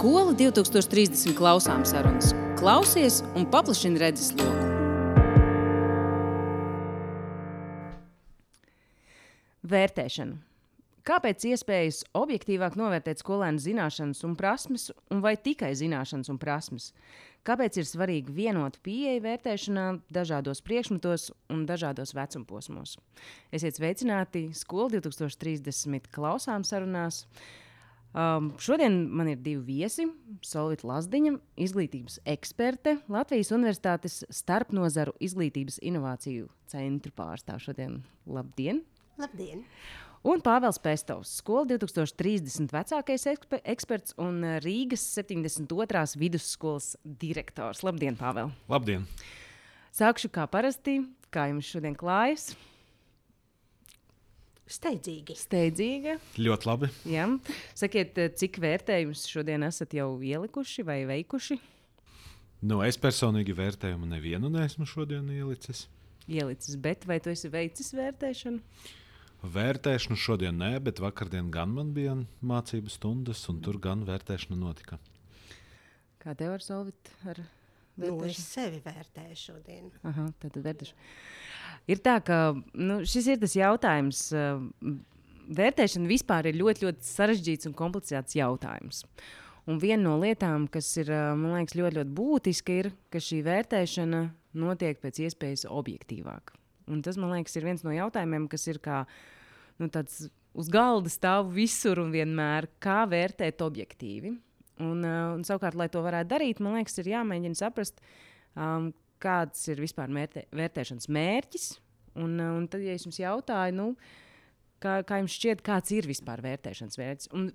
Skola 2030 klausām sarunas. Klausies un paplašini redzesloku. Vērtēšana. Kāpēc iespējas objektīvāk novērtēt skolēnu zināšanas un prasmes, un vai tikai zināšanas un prasmes? Kāpēc ir svarīgi vienot pieeja vērtēšanā dažādos priekšmetos un dažādos vecumposmos? Esiet sveicināti Skola 2030 klausām sarunās. Um, šodien man ir divi viesi. Solvita Lazdiņa, izglītības eksperte, Latvijas Universitātes starpnozaru izglītības inovāciju centra pārstāvja. Šodien labdien! Labdien! Un Pāvils Pestovs, skola 2030 vecākais eksper eksperts un Rīgas 72. vidusskolas direktors. Labdien, Pāvēl! Labdien! Sākšu kā parasti. Kā jums šodien klājas? Steidzīgi. Steidzīga. Ļoti labi. Jā. Sakiet, cik vērtējumus šodien esat jau ielikuši vai veikuši? Nu, es personīgi vērtējumu nevienu neesmu šodien ielicis. Ielicis, bet vai tu esi veicis vērtēšanu? Vērtēšanu šodien nē, bet vakardien gan man bija mācību stundas, un tur gan vērtēšana notika. Kā tev ar solvit? Ar Nu, es sevi vērtēju šodien. Aha, tad vērtēšu. Ir tā, ka nu, šis ir tas jautājums. uh, Vērtēšana vispār ir ļoti, ļoti sarežģīts un komplicēts jautājums. Un viena no lietām, kas ir man liekas, ļoti, ļoti būtiska, ir, ka šī vērtēšana notiek pēc iespējas objektīvāk. Un tas, man liekas, ir viens no jautājumiem, kas ir kā, nu, tāds uz galda stāv visur un vienmēr, kā vērtēt objektīvi. Un, uh, un savukārt, lai to varētu darīt, man liekas, ir jāmēģina saprast, um, kāds ir vispār mērtē, vērtēšanas mērķis. Un, uh, un tad, ja es jums jautāju, nu, kā, kā jums šķiet, kāds ir vispār vērtēšanas mērķis? Un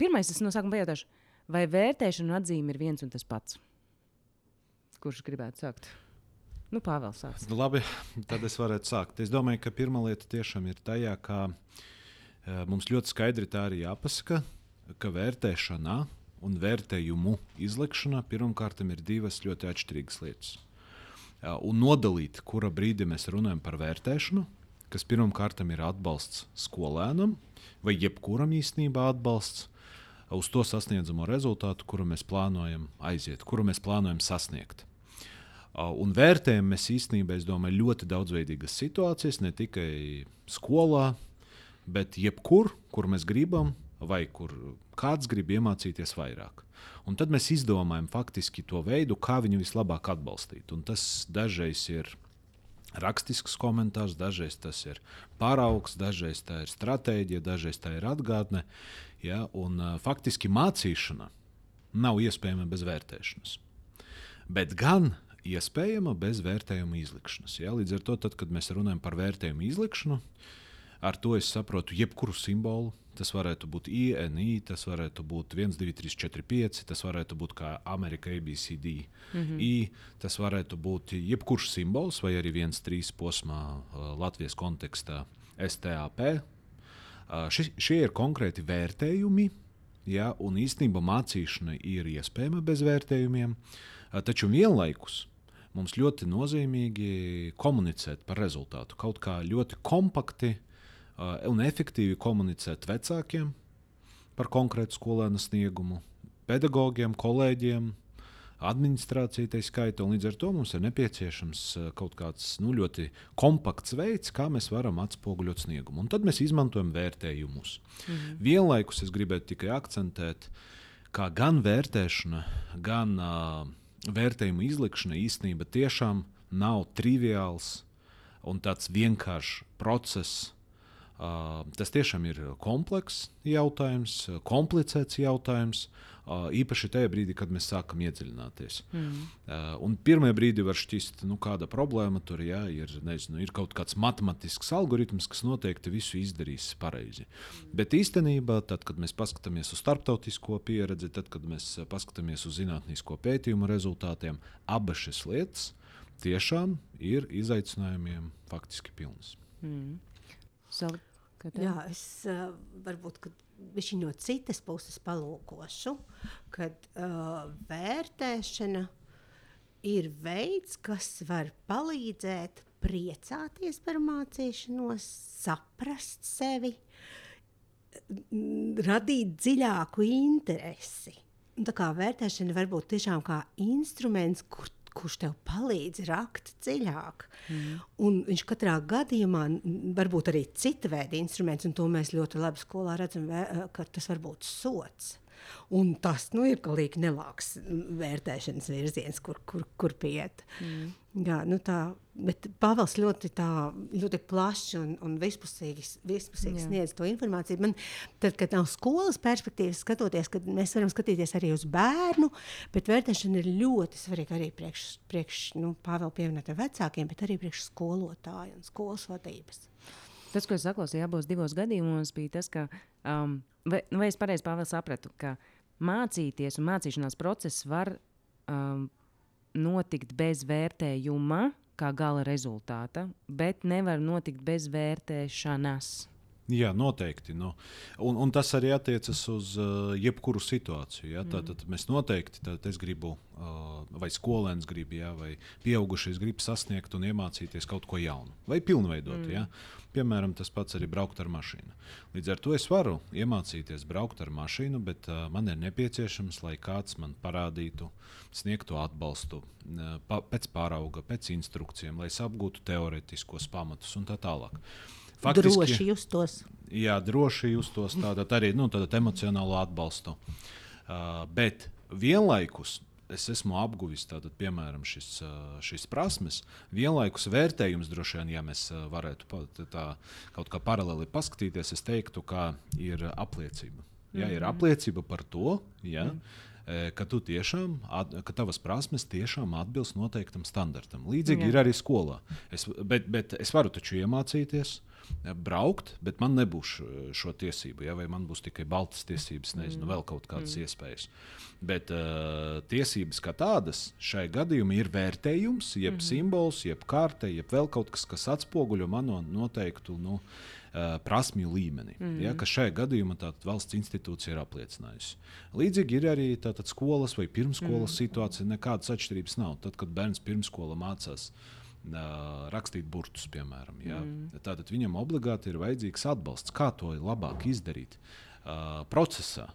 pirmais, es no sākuma pajautāšu, vai vērtēšana un atzīme ir viens un tas pats? Kurš gribētu sākt? Nu, Pāvils sāks. Nu, labi, tad es varētu sākt. Es domāju, ka pirmā lieta tiešām ir tajā, ka uh, mums ļoti skaidri tā arī jāpasaka, ka vērtēšanā un vērtējumu izlikšanā pirmkārt ir divas ļoti atšķirīgas lietas. Uh, un nodalīt, kura brīdī mēs runājam par vērtēšanu, kas pirmkārt ir atbalsts skolēnam, vai jebkuram īstenībā atbalsts uz to sasniedzamo rezultātu, kuru mēs plānojam aiziet, kuru mēs plānojam sasniegt. Uh, Un vērtējam mēs īstenībā, es domāju, ļoti daudzveidīgas situācijas, ne tikai skolā, bet jebkur, kur mēs gribam, vai kur kāds grib iemācīties vairāk. Un tad mēs izdomājam faktiski to veidu, kā viņu vislabāk atbalstīt. Un tas dažreiz ir rakstisks komentārs, dažreiz tas ir paraugs, dažreiz tā ir stratēģija, dažreiz tā ir atgādne. Ja? Un, uh, faktiski mācīšana nav iespējama bez vērtēšanas. Bet gan iespējama bez vērtējuma izlikšanas. Ja? Līdz ar to, tad, kad mēs runājam par vērtējumu izlikšanu, ar to es saprotu jebkuru simbolu. Tas varētu būt INI, tas varētu būt 1, 2, 3, 4, 5, tas varētu būt kā Amerika ABCD. Mm -hmm. I, tas varētu būt jebkurš simbols, vai arī 1, 3 posmā Latvijas kontekstā STAP. Ši, šie ir konkrēti vērtējumi, ja, un īstenībā mācīšana ir iespējama bez vērtējumiem, taču vienlaikus mums ļoti nozīmīgi komunicēt par rezultātu. Kaut kā ļoti kompakti uh, un efektīvi komunicēt vecākiem par konkrētu skolēnu sniegumu, pedagogiem, kolēģiem, administrācijai tā skaita. Līdz ar to mums ir nepieciešams uh, kaut kāds nu, ļoti kompakts veids, kā mēs varam atspoguļot sniegumu. Un tad mēs izmantojam vērtējumus. Mhm. Vienlaikus es gribētu tikai akcentēt, ka gan vērtēšana, gan uh, vērtējuma izlikšana īstenībā tiešām nav triviāls un tāds vienkāršs process. Tas tiešām ir komplekss jautājums, komplicēts jautājums, īpaši tajā brīdī, kad mēs sākam iedziļināties. Mm. Pirmā brīdī var šķist, nu, kāda problēma tur jā, ir. Nezinu, ir kaut kāds matemātisks algoritms, kas noteikti visu izdarīs pareizi. Mm. Bet īstenībā, tad, kad mēs paskatāmies uz starptautisko pieredzi, tad, kad mēs paskatāmies uz zinātnisko pētījumu rezultātiem, abas šīs lietas tiešām ir izaicinājumiem faktiski pilnas. Mm. Savu, Jā, es uh, varbūt viņš no citas puses palūkošu, kad uh, vērtēšana ir veids, kas var palīdzēt priecāties par mācīšanos, saprast sevi, radīt dziļāku interesi. tā kā vērtēšana var būt tiešām kā instruments, kur kurš tev palīdz rakt dziļāk. Mm. Un viņš katrā gadījumā var būt arī cita veida instruments, un to mēs ļoti labi skolā redzam, ka tas var būt sots. Un tas nu, ir galīgi nelāks vērtēšanas virziens, kur, kur, kur piet. Mm. Jā, nu tā, bet Pāvils ļoti, tā, ļoti plaši un, un vispusīgi, vispusīgi sniedz to informāciju. Man, tad, kad no skolas perspektīvas skatoties, kad mēs varam skatīties arī uz bērnu, bet vērtēšana ir ļoti svarīga arī priekš, priekš nu, Pāvila pievienotiem vecākiem, bet arī priekš skolotāju un skolas vadības. Tas, ko es saklausīju abos divos gadījumos, bija tas, ka, um, vai, nu, vai es pareizi sapratu, ka mācīties un mācīšanās process var um, notikt bez vērtējuma, kā gala rezultāta, bet nevar notikt bez vērtēšanas. Jā, noteikti. Nu. Un, un tas arī attiecas uz uh, jebkuru situāciju. Ja? Tātad mm. mēs noteikti, tad es gribu, uh, vai skolēns grib, ja? vai pieaugušais grib sasniegt un iemācīties kaut ko jaunu, vai pilnveidot. Mm. Ja? Piemēram, tas pats arī braukt ar mašīnu. Līdz ar to es varu iemācīties braukt ar mašīnu, bet uh, man ir nepieciešams, lai kāds man parādītu, sniegtu atbalstu uh, pa, pēc pārauga, pēc instrukcijām, lai es apgūtu teorētiskos pamatus un tā tālāk. Uh, Faktiski, droši justos. Jā, droši justos, tātad arī nu, tātad emocionālo atbalstu. Uh, bet vienlaikus es esmu apguvis, tātad, piemēram, šis, uh, šis prasmes, vienlaikus vērtējums droši vien, ja mēs uh, varētu tā, kaut kā paralēli paskatīties, es teiktu, ka ir apliecība. Ja, ir mhm. apliecība par to, ja, mm ka tu tiešām, ka tavas prasmes tiešām atbilst noteiktam standartam. Līdzīgi Jā. ir arī skolā. Es, bet, bet es varu taču iemācīties, braukt, bet man nebūs šo tiesību, ja, vai man būs tikai baltas tiesības, nezinu, mm. vēl kaut kādas mm. iespējas. Bet uh, tiesības kā tādas šai gadījumā ir vērtējums, jeb mm. simbols, jeb kārta, jeb vēl kaut kas, kas atspoguļo mano noteiktu. Nu, Uh, prasmju līmeni. Mm. Ja, kas šajā gadījumā valsts institūcija ir apliecinājusi. Līdzīgi ir arī tātad, skolas vai pirmsskolas mm. situācija. Nekādas atšķirības nav. Tad, kad bērns pirmsskola mācās rakstīt burtus, piemēram. Ja? Mm. Tātad viņam obligāti ir vajadzīgs atbalsts. Kā to labāk izdarīt uh, procesā?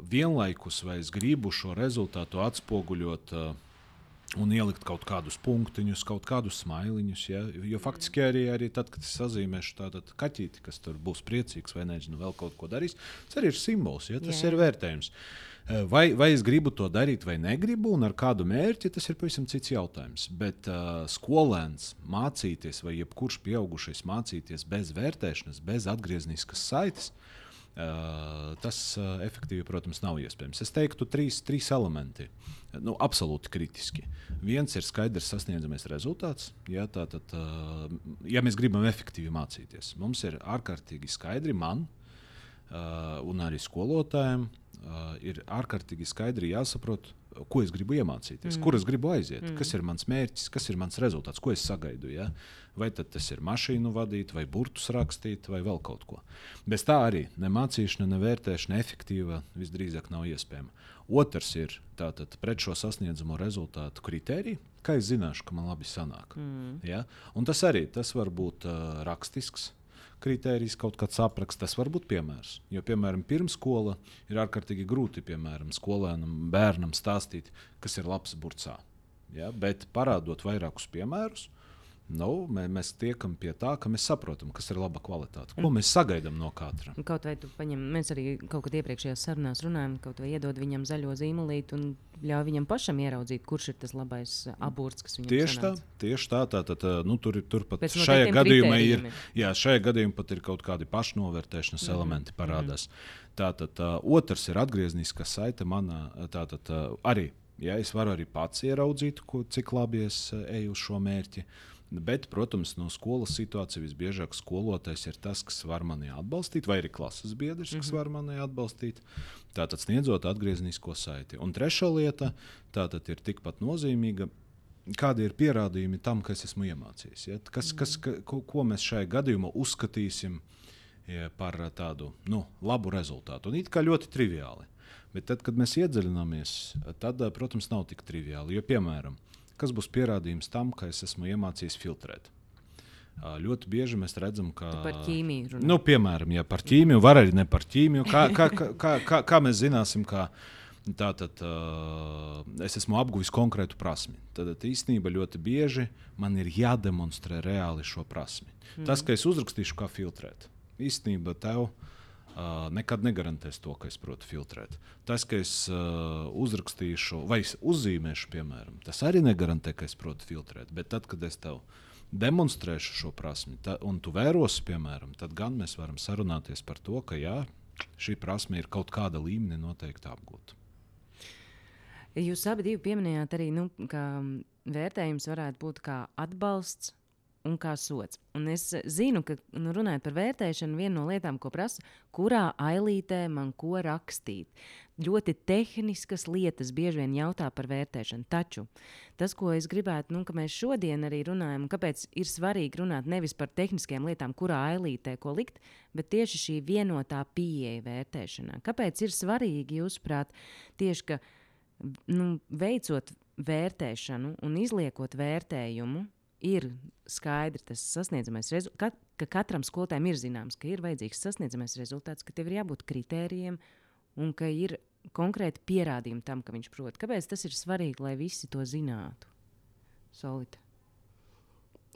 Vienlaikus vai es gribu šo rezultātu atspoguļot uh, un ielikt kaut kādus punktiņus, kaut kādus smailiņus. Ja? Jo faktiski arī, arī tad, kad es sazīmēšu tādu kaķīti, kas tur būs priecīgs vai nezinu, vēl kaut ko darīs, tas arī ir simbols, ja? tas Jā. ir vērtējums. Uh, vai, vai es gribu to darīt, vai negribu, un ar kādu mērķi, tas ir pavisam cits jautājums. Bet uh, skolēns mācīties, vai jebkurš pieaugušais mācīties bez vērtēšanas, bez atgriezniskas saites, uh, tas uh, efektīvi, protams, nav iespējams. Es teiktu, trīs, trīs elementi. Nu, absolūti kritiski. Viens ir skaidrs sasniedzamais rezultāts. Ja, tātad, uh, ja mēs gribam efektīvi mācīties, mums ir ārkārtīgi skaidri man uh, un arī skolotājiem uh, ir ārkārtīgi skaidri jāsaprot, ko es gribu iemācīties, mm. kur es gribu aiziet, mm. kas ir mans mērķis, kas ir mans rezultāts, ko es sagaidu. Ja? Vai tas ir mašīnu vadīt, vai burtus rakstīt, vai vēl kaut ko. Bez tā arī ne mācīšana, ne vērtēšana efektīva visdrīzāk nav iespējama. Otrs ir tātad pret šo sasniedzamo rezultātu kritēriju, kā es zināšu, ka man labi sanāk. Mm. Ja? Un tas arī tas var būt uh, rakstisks kritērijs, kaut kāds apraksts, tas var būt piemērs. Jo, piemēram, pirmsskola ir ārkārtīgi grūti piemēram, skolēnam, bērnam stāstīt, kas ir labs burcā. Ja? Bet parādot vairākus piemērus, Nu, mēs tiekam pie tā, ka mēs saprotam, kas ir laba kvalitāte. Ko mēs sagaidām no katra. Kaut vai paņem, mēs arī kaut kad iepriekšējās sarunās runājām, kaut vai iedod viņam zaļo zīmolīti un ļauj viņam pašam ieraudzīt, kurš ir tas labais aburts, kas viņam tieši sanāca. tā, tieši tā. tā, tā, tā nu, tur ir turpat šajā gadījumā ir, jā, šajā gadījumā pat ir kaut kādi pašnovērtēšanas mm -hmm. elementi parādās. Mm -hmm. Tātad tā, otrs ir atgriezniska saite manā, tātad tā, arī. Ja, es varu arī pats ieraudzīt, ko, cik labi es eju uz šo mērķi. Uh, Bet, protams, no skolas situācija visbiežāk skolotājs ir tas, kas var mani atbalstīt, vai arī klases biedrs, kas mm -hmm. var mani atbalstīt. Tātad sniedzot atgrieznisko saiti. Un trešā lieta ir tikpat nozīmīga. Kādi ir pierādījumi tam, kas esmu iemācījies? Ja? Kas, kas, ka, ko, ko mēs šajā gadījumā uzskatīsim ja, par tādu nu, labu rezultātu? Un it kā ļoti triviāli. Bet tad, kad mēs iedziļināmies, tad, protams, nav tik triviāli. Jo, piemēram, kas būs pierādījums tam, ka es esmu iemācījies filtrēt. Ļoti bieži mēs redzam, ka. Tu par ķīmiju. Runā. Nu, piemēram, ja par ķīmiju, var arī ne par ķīmiju. Kā, kā, kā, kā, kā mēs zināsim, ka Tātad uh, es esmu apguvis konkrētu prasmi. Tad īstenībā ļoti bieži man ir jādemonstrē reāli šo prasmi. Mm. Tas, ka es uzrakstīšu, kā filtrēt, īstenībā tev uh, nekad negarantēs to, ka es protu filtrēt. Tas, ka es uh, uzrakstīšu vai uzzīmēšu, piemēram, tas arī negarantē, ka es protu filtrēt. Bet tad, kad es tev demonstrēšu šo prasmi, ta, un tu vērosi, piemēram, tad gan mēs varam sarunāties par to, ka jā, šī prasme ir kaut kāda līmenī noteikti apgūta. Jūs abi pieminējāt arī, nu, ka vērtējums varētu būt kā atbalsts un kā sots. Un es zinu, ka nu, runājot par vērtēšanu, viena no lietām, ko prasa, kurā ailītē man ko rakstīt. Ļoti tehniskas lietas bieži vien jautā par vērtēšanu. Taču tas, ko es gribētu, nu, ka mēs šodien arī runājam, un kāpēc ir svarīgi runāt nevis par tehniskajām lietām, kurā ailītē ko likt, bet tieši šī vienotā pieeja vērtēšanā. Kāpēc ir svarīgi, jūsuprāt, tieši ka nu, veicot vērtēšanu un izliekot vērtējumu, ir skaidrs tas sasniedzamais rezultāts, ka, ka katram skolotājam ir zināms, ka ir vajadzīgs sasniedzamais rezultāts, ka tev ir jābūt kritērijiem un ka ir konkrēti pierādījumi tam, ka viņš prot. Kāpēc tas ir svarīgi, lai visi to zinātu? Solita.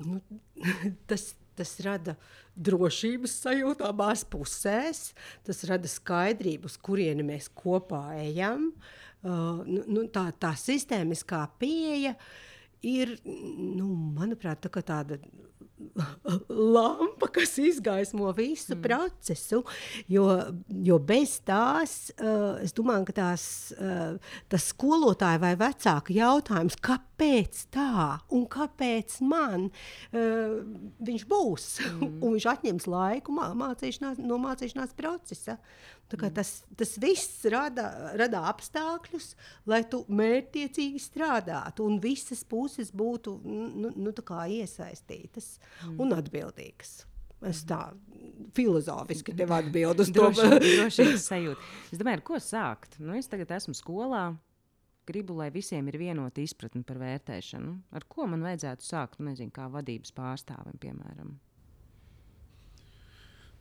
Nu, tas, tas rada drošības sajūtu abās pusēs, tas rada skaidrību, uz kurieni mēs kopā ejam. Uh, nu, nu, tā, tā sistēmiskā pieeja ir, nu, manuprāt, tā tāda lampa, kas izgaismo visu mm. procesu. Jo, jo bez tās, uh, es domāju, ka tās, uh, tas skolotāja vai vecāka jautājums, kāpēc tā un kāpēc man, uh, viņš būs. Mm. un viņš atņems laiku mācīšanās, no mācīšanās procesa. Tas, tas viss rada, rada apstākļus, lai tu mērķiecīgi strādātu un visas puses būtu nu, nu, iesaistītas mm. un atbildīgas. Es tā filozofiski tev atbildu uz to drošības sajūtu. Es domāju, ar ko sākt? Nu, es tagad esmu skolā. Gribu, lai visiem ir vienota izpratne par vērtēšanu. Ar ko man vajadzētu sākt? Nezinu, kā vadības pārstāvim, piemēram.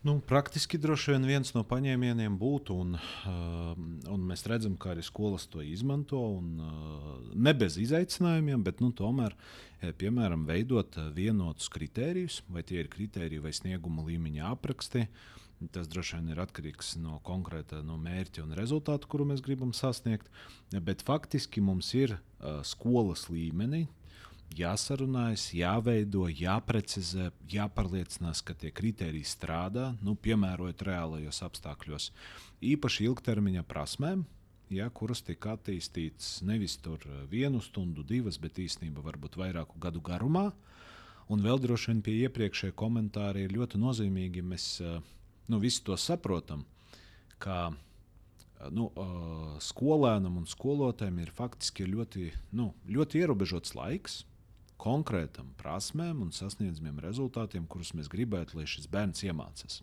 Nu, praktiski droši vien viens no paņēmieniem būtu, un, uh, un mēs redzam, ka arī skolas to izmanto. Un, uh, ne bez izaicinājumiem, bet nu, tomēr, ja, piemēram, veidot vienotus kritērijus, vai tie ir kritēriji vai snieguma līmeņa apraksti. Tas droši vien ir atkarīgs no konkrēta no mērķa un rezultātu, kuru mēs gribam sasniegt. Bet faktiski mums ir skolas līmenī jāsarunājas, jāveido, jāprecizē, jāpārliecinās, ka tie kriteriji strādā, nu, piemērojot reālajos apstākļos. Īpaši ilgtermiņa prasmēm, ja, kuras tika attīstītas nevis tur vienu stundu, divas, bet īstenībā varbūt vairāku gadu garumā. Un vēl droši vien pie iepriekšējā komentāra ir ļoti nozīmīgi, mēs nu, visi to saprotam, ka nu, skolēnam un skolotājiem ir faktiski ļoti, nu, ļoti ierobežots laiks konkrētam prasmēm un sasniedzamiem rezultātiem, kurus mēs gribētu, lai šis bērns iemācās.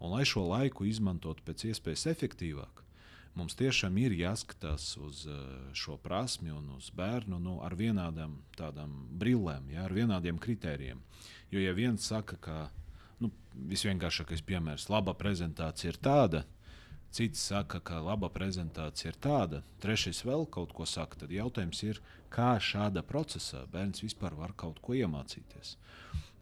Un, lai šo laiku izmantotu pēc iespējas efektīvāk, mums tiešām ir jāskatās uz eh, šo prasmi un uz bērnu nu, ar vienādām brillēm, ja, ar vienādiem kritērijiem. Jo, ja viens saka, ka nu, visvienkāršākais piemērs, laba prezentācija ir tāda, Cits saka, ka laba prezentācija ir tāda, trešais vēl kaut ko saka. Tad jautājums ir, kā šāda procesā bērns vispār var kaut ko iemācīties.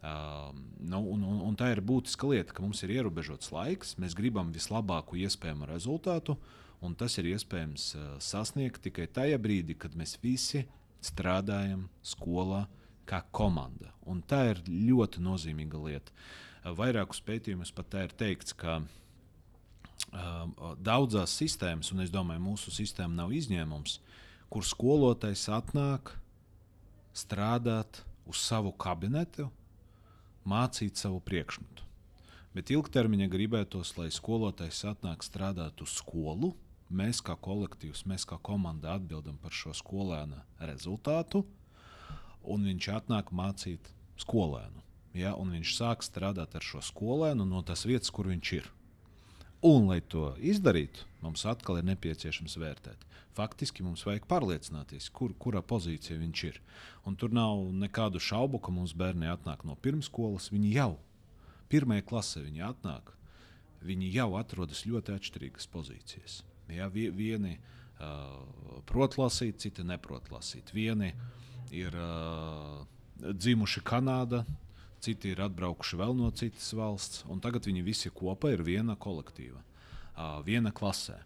Uh, nu, un, un, un tā ir būtiska lieta, ka mums ir ierobežots laiks, mēs gribam vislabāko iespējamo rezultātu, un tas ir iespējams uh, sasniegt tikai tajā brīdī, kad mēs visi strādājam skolā kā komanda. Un tā ir ļoti nozīmīga lieta. Uh, vairākus pētījumus pat ir teikts, ka uh, daudzās sistēmās, un es domāju, mūsu sistēma nav izņēmums, kur skolotājs atnāk strādāt uz savu kabinetu, mācīt savu priekšmetu. Bet ilgtermiņā gribētos, lai skolotājs atnāk strādāt uz skolu. Mēs kā kolektīvs, mēs kā komanda atbildam par šo skolēna rezultātu, un viņš atnāk mācīt skolēnu. Ja, viņš sāk strādāt ar šo skolēnu no tās vietas, kur viņš ir. Un, lai to izdarītu, mums atkal ir nepieciešams vērtēt. Faktiski mums vajag pārliecināties, kur, kurā pozīcijā viņš ir. Un tur nav nekādu šaubu, ka mums bērni atnāk no pirmsskolas. Viņi jau pirmajā klasē viņi atnāk. Viņi jau atrodas ļoti atšķirīgas pozīcijas. Ja, vieni uh, prot lasīt, citi neprot lasīt. Vieni ir uh, dzimuši Kanādā, citi ir atbraukuši vēl no citas valsts, un tagad viņi visi kopā ir viena kolektīva, uh, viena klasē.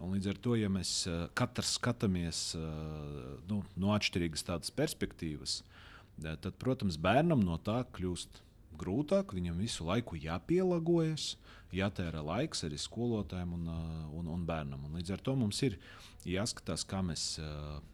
Un līdz ar to, ja mēs uh, katrs skatāmies uh, nu, no atšķirīgas tādas perspektīvas, tad, protams, bērnam no tā kļūst grūtāk, viņam visu laiku jāpielāgojas, jātērē laiks arī skolotājiem un, un, un bērnam. Un līdz ar to mums ir jāskatās, kā mēs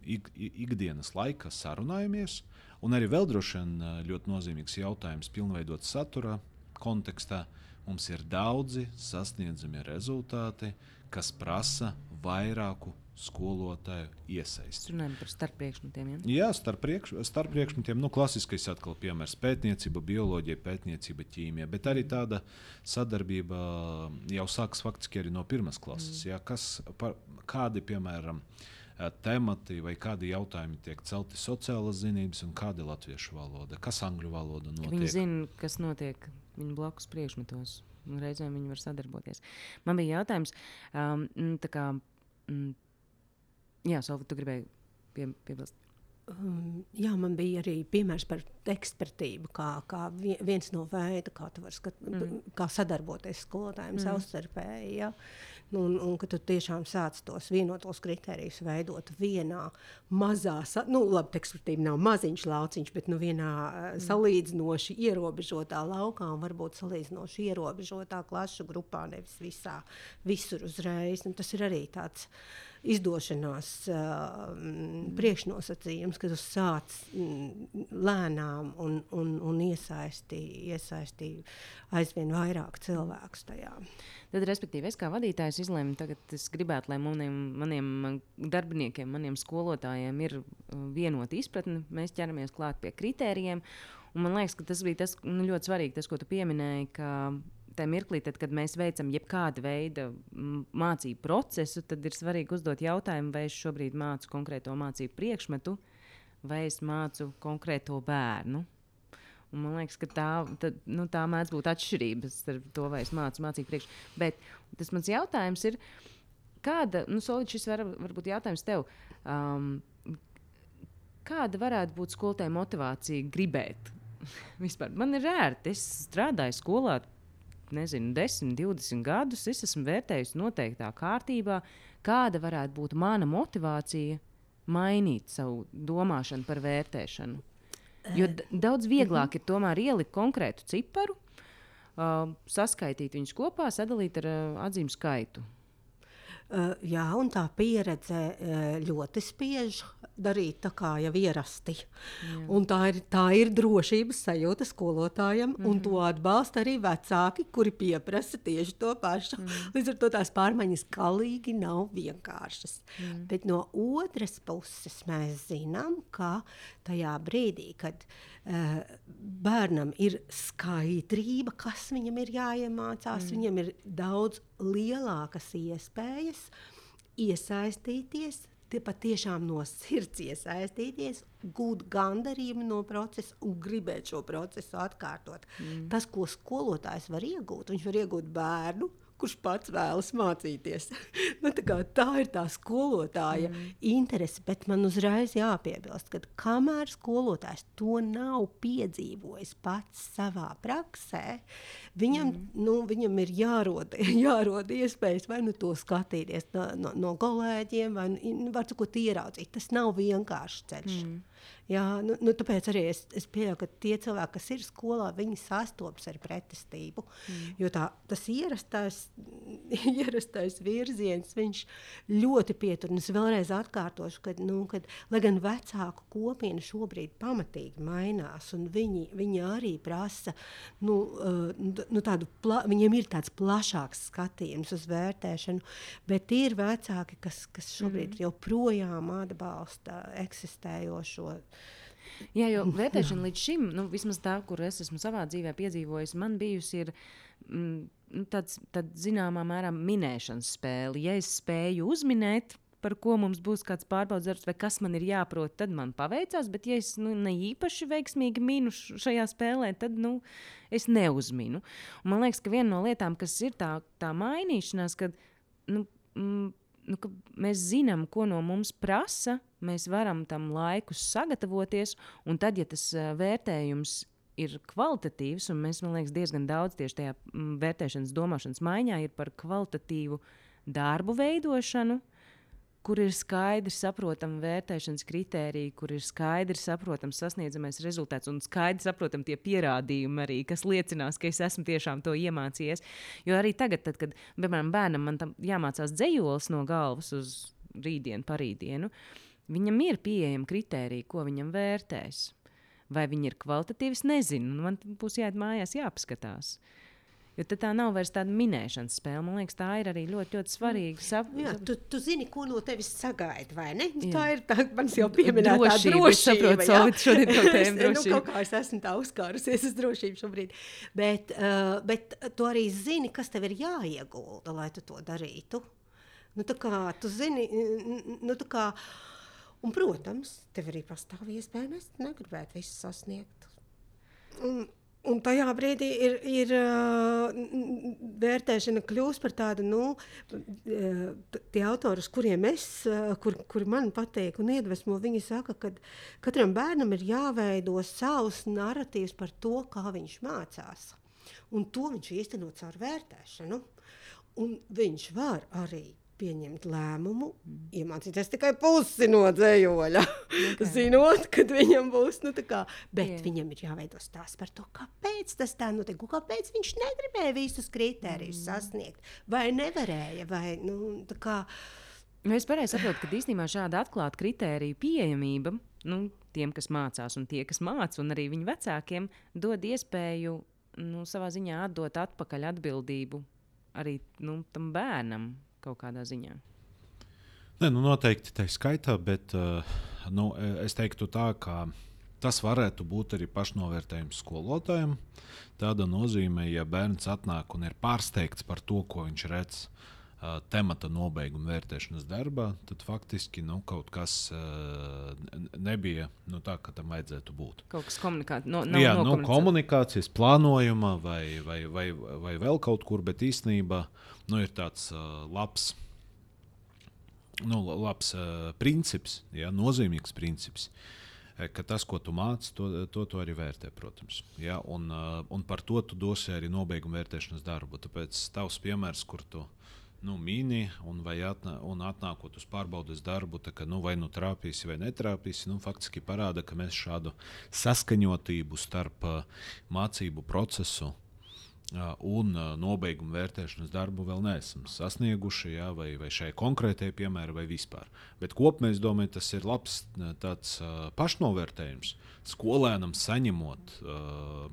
ik, ikdienas laikā sarunājamies. Un arī vēl droši vien ļoti nozīmīgs jautājums, pilnveidot satura kontekstā. Mums ir daudzi sasniedzami rezultāti, kas prasa vairāku skolotāju iesaisti. Runājam par starppriekšmetiem. Ja? Jā, starp, priekš, starp priekšmetiem. Nu, klasiskais atkal piemērs - pētniecība, bioloģija, pētniecība, ķīmija. Bet arī tāda sadarbība jau sākas faktiski arī no pirmās klases. Mm. Jā, kas, par, kādi, piemēram, temati vai kādi jautājumi tiek celti sociālās zinības un kāda ir latviešu valoda, kas angļu valoda notiek. Viņi zina, kas notiek viņu blakus priekšmetos. Reizēm viņi var sadarboties. Man bija jautājums, um, kā, mm, Jā, Solvi, tu gribēji pie, piebilst. Um, jā, man bija arī piemērs par ekspertību, kā, kā viens no veidiem, kā, skat, mm. kā sadarboties skolotājiem mm. savstarpēji. Ja? Nu, un, un ka tu tiešām sāc tos vienotos kritērijus veidot vienā mazā, nu, labi, ekspertība nav maziņš lauciņš, bet nu, vienā mm. salīdzinoši ierobežotā laukā un varbūt salīdzinoši ierobežotā klašu grupā, nevis visā, visur uzreiz. Un tas ir arī tāds. Izdošanās uh, priekšnosacījums, ka tu sāc lēnām un, un, un iesaisti, iesaisti aizvien vairāk cilvēku tajā. Tad, respektīvi, es kā vadītājs izlēmu, tagad es gribētu, lai maniem, maniem darbiniekiem, maniem skolotājiem ir vienota izpratne. Mēs ķeramies klāt pie kritērijiem. Un man liekas, ka tas bija tas, nu, ļoti svarīgi, tas, ko tu pieminēji, ka tajā mirklī, tad, kad mēs veicam jebkādu veidu mācību procesu, tad ir svarīgi uzdot jautājumu, vai es šobrīd mācu konkrēto mācību priekšmetu, vai es mācu konkrēto bērnu. Un man liekas, ka tā, tad, nu, tā mēdz būt atšķirība starp to, vai es mācu mācību priekšmetu. Bet tas mans jautājums ir, kāda, nu, Solīds, šis var, varbūt jautājums tev. Um, kāda varētu būt skolotāja motivācija gribēt? Vispār man ir ērti. Es strādāju skolā nezinu, 10, 20 gadus, es esmu vērtējusi noteiktā kārtībā, kāda varētu būt mana motivācija mainīt savu domāšanu par vērtēšanu. Jo daudz vieglāk ir tomēr ielikt konkrētu ciparu, uh, saskaitīt viņus kopā, sadalīt ar uh, atzīmu skaitu. Uh, jā, un tā pieredze uh, ļoti spiež darīt tā kā jau ierasti. Tā ir, tā ir drošības sajūta skolotājiem, mm -hmm. un to mhm. atbalsta arī vecāki, kuri pieprasa tieši to pašu. Mm -hmm. Līdz ar to tās pārmaiņas galīgi nav vienkāršas. Mm -hmm. Bet no otras puses mēs zinām, ka tajā brīdī, kad uh, bērnam ir skaidrība, kas viņam ir jāiemācās, mm viņam ir daudz lielākas iespējas iesaistīties tie patiešām no sirds iesaistīties, gūt gandarījumu no procesa un gribēt šo procesu atkārtot. Mm. Tas, ko skolotājs var iegūt, viņš var iegūt bērnu kurš pats vēlas mācīties. nu, tā, tā ir tā skolotāja mm. interese, bet man uzreiz jāpiebilst, ka kamēr skolotājs to nav piedzīvojis pats savā praksē, viņam, mm. nu, viņam ir jārod, jārod iespējas vai nu to skatīties no, no, no kolēģiem, vai nu, var sakot, ieraudzīt. Tas nav vienkāršs ceļš. Mm. Jā, nu, nu, tāpēc arī es, es pieņemu, ka tie cilvēki, kas ir skolā, viņi sastopas ar pretestību. Mm. Jo tā, tas ierastais, ierastais virziens, viņš ļoti pietur. Un es vēlreiz atkārtošu, ka, nu, kad, lai gan vecāku kopiena šobrīd pamatīgi mainās, un viņi, viņi arī prasa, nu, uh, nu, tādu, pla, viņiem ir tāds plašāks skatījums uz vērtēšanu, bet ir vecāki, kas, kas šobrīd mm. joprojām atbalsta eksistējošo Jā, jo vērtēšana līdz šim, nu, vismaz tā, kur es esmu savā dzīvē piedzīvojis, man bijusi ir, mm, nu, tāds, tād, zināmā mērā minēšanas spēle. Ja es spēju uzminēt, par ko mums būs kāds pārbaudas darbs, vai kas man ir jāprot, tad man paveicās. Bet, ja es nu, ne īpaši veiksmīgi minu šajā spēlē, tad nu, es neuzminu. Un man liekas, ka viena no lietām, kas ir tā, tā mainīšanās, kad nu, mm, nu, mēs zinām, ko no mums prasa, mēs varam tam laikus sagatavoties, un tad, ja tas uh, vērtējums ir kvalitatīvs, un mēs, man liekas, diezgan daudz tieši tajā vērtēšanas, domāšanas maiņā ir par kvalitatīvu darbu veidošanu, kur ir skaidri saprotama vērtēšanas kritērija, kur ir skaidri saprotams sasniedzamais rezultāts un skaidri saprotami tie pierādījumi arī, kas liecinās, ka es esmu tiešām to iemācījies. Jo arī tagad, tad, kad piemēram, bērnam man jāmācās dzējolis no galvas uz rītdienu, parītdienu, viņam ir pieejama kritērija, ko viņam vērtēs. Vai viņi ir kvalitatīvi, nezinu. Nu, man būs jāiet mājās, jāpaskatās. Jo tā nav vairs tāda minēšanas spēle. Man liekas, tā ir arī ļoti, ļoti svarīga. Sap, Jā, tu, tu zini, ko no tevis sagaida, vai ne? Jā. Tā ir tā, man jau pieminēta Drošība, drošība. es saprotu, jā. Solvit, šodien to tēmu nu, drošība. kaut kā es esmu tā uzkārusies uz drošību šobrīd. Bet, uh, bet tu arī zini, kas tev ir jāiegulda, lai tu to darītu. Nu, tā kā tu zini, nu, tā kā, un, protams, tev arī pastāv iespēja, es negribētu visu sasniegt. Un, un tajā brīdī ir, ir uh, vērtēšana kļūst par tādu, nu, tie autori, kuriem es, uh, kur, kur man patīk un iedvesmo, viņi saka, ka katram bērnam ir jāveido savs narratīvs par to, kā viņš mācās. Un to viņš īstenot caur vērtēšanu. Un viņš var arī pieņemt lēmumu, mm. iemācīties tikai pusi no dzējoļa. Okay. Zinot, kad viņam būs, nu, tā kā, bet yeah. viņam ir jāveido stāsts par to, kāpēc tas tā notiek, un kāpēc viņš negribēja visus kritērijus mm. sasniegt, vai nevarēja, vai, nu, kā, Nu, Es pareizi saprotu, ka īstenībā šāda atklāta kritērija pieejamība nu, tiem, kas mācās, un tie, kas mācās, un arī viņu vecākiem, dod iespēju nu, savā ziņā atdot atpakaļ atbildību arī nu, tam bērnam kaut kādā ziņā. Nē, nu noteikti tā skaitā, bet uh, nu, es teiktu tā, ka tas varētu būt arī pašnovērtējums skolotājiem. Tāda nozīmē, ja bērns atnāk un ir pārsteigts par to, ko viņš redz uh, temata nobeiguma vērtēšanas darbā, tad faktiski nu, kaut kas uh, nebija nu, tā, kā tam vajadzētu būt. Kaut kas komunikācijā, no, Jā, nu, komunikācijas plānojuma vai, vai, vai, vai vēl kaut kur, bet īstenībā nu, ir tāds uh, labs, nu, la- labs uh, princips, jā, nozīmīgs princips. Ka tas, ko tu māci, to, to, to arī vērtē, protams. Ja? Un, uh, un par to tu dosi arī nobeiguma vērtēšanas darbu. Tāpēc tavs piemērs, kur tu nu, mini un, atnā, un atnākot uz pārbaudas darbu, tā ka, nu, vai nu trāpīsi vai netrāpīsi, nu, faktiski parāda, ka mēs šādu saskaņotību starp mācību procesu un nobeiguma vērtēšanas darbu vēl neesam sasnieguši, jā, vai, vai šai konkrētajai piemēra, vai vispār. Bet kopumā es domāju, tas ir labs tāds, pašnovērtējums skolēnam saņemot. Uh,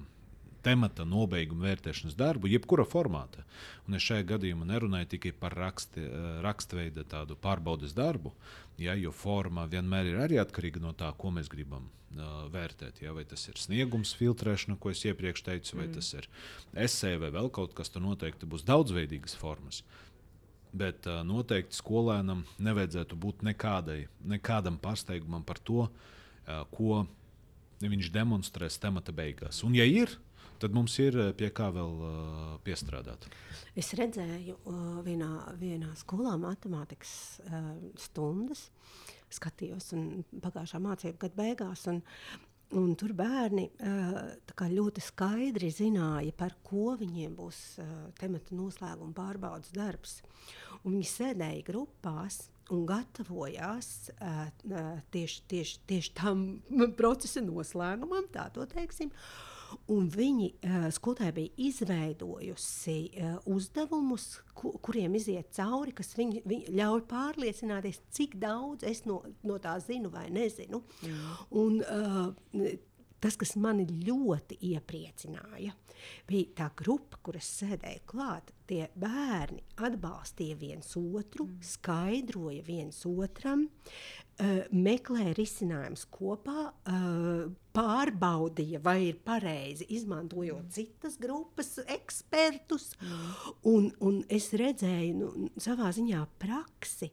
temata nobeiguma vērtēšanas darbu, jebkura formāta. Un es šajā gadījumā nerunāju tikai par raksti, eh, rakstveida tādu pārbaudes darbu, ja, jo forma vienmēr ir arī atkarīga no tā, ko mēs gribam uh, vērtēt. Ja, vai tas ir sniegums, filtrēšana, ko es iepriekš teicu, vai mm. tas ir esē vai vēl kaut kas, tur noteikti būs daudzveidīgas formas. Bet uh, noteikti skolēnam nevajadzētu būt nekādai, nekādam pārsteigumam par to, uh, ko viņš demonstrēs temata beigās. Un, ja ir, tad mums ir uh, pie kā vēl uh, piestrādāt. Es redzēju uh, vienā, vienā skolā matemātikas uh, stundas, skatījos pagājušā mācību gada beigās. Un, Un tur bērni uh, ļoti skaidri zināja, par ko viņiem būs uh, temata noslēguma pārbaudas darbs. Un viņi sēdēja grupās un gatavojās uh, uh, tieši, tieši, tieši tam procesa noslēgumam, tā to teiksim. Un viņi, uh, skolotāji, bija izveidojusi uh, uzdevumus, ku, kuriem iziet cauri, kas viņ, viņ, ļauj pārliecināties, cik daudz es no, no tā zinu vai nezinu. Mm. Un, uh, tas, kas mani ļoti iepriecināja, bija tā grupa, kuras sēdēja klāt. Tie bērni atbalstīja viens otru, mm. skaidroja viens otram, uh, meklēja risinājumus kopā, uh, pārbaudīja, vai ir pareizi, izmantojot mm. citas grupas ekspertus. Mm. Un, un es redzēju nu, savā ziņā praksi,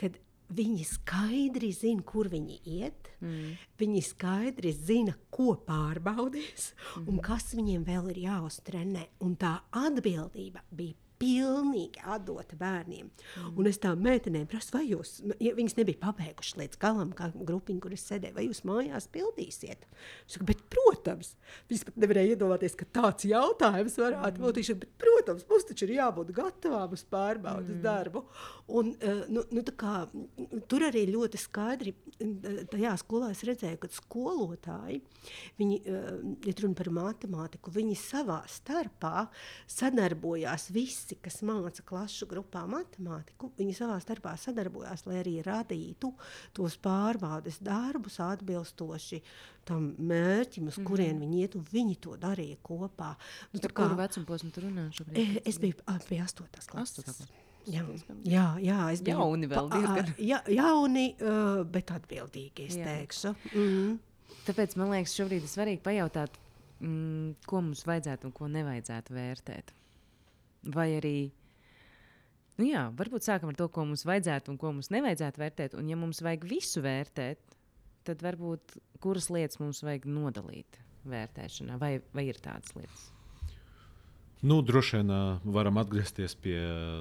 kad Viņi skaidri zina, kur viņi iet. Mm. Viņi skaidri zina, ko pārbaudīs mm. un kas viņiem vēl ir jāuztrenē. Un tā atbildība bija pilnīgi atdota bērniem. Mm. Un es tām meitenēm prasu, vai jūs, ja viņas nebija pabeigušas līdz galam, kā grupiņa, kur es sēdēju, vai jūs mājās pildīsiet? Saku, bet, protams, viņas pat nevarēja iedomāties, ka tāds jautājums varētu mm. būt. Viņš, bet, protams, mums taču ir jābūt gatavām uz pārbaudas mm. darbu. Un, uh, nu, nu, kā, tur arī ļoti skaidri tajā skolā es redzēju, ka skolotāji, viņi, uh, ja runa par matemātiku, viņi savā starpā sadarbojās visi visi, kas māca klašu grupā matemātiku, viņi savā starpā sadarbojās, lai arī radītu tos pārbaudes darbus atbilstoši tam mērķim, uz mm -hmm. kurien viņi iet, un viņi to darīja kopā. Nu, Par kā, kuru vecumu posmu tu runā šobrīd? E, es biju pie 8. klases. Jā, jā, jā, es biju jauni vēl diezgan. Jā, jauni, uh, bet atbildīgi, es jā. teikšu. Mm. Tāpēc man liekas, šobrīd ir svarīgi pajautāt, mm, ko mums vajadzētu un ko nevajadzētu vērtēt. Vai arī, nu jā, varbūt sākam ar to, ko mums vajadzētu un ko mums nevajadzētu vērtēt. Un, ja mums vajag visu vērtēt, tad varbūt kuras lietas mums vajag nodalīt vērtēšanā, vai, vai ir tādas lietas? Nu, droši vien varam atgriezties pie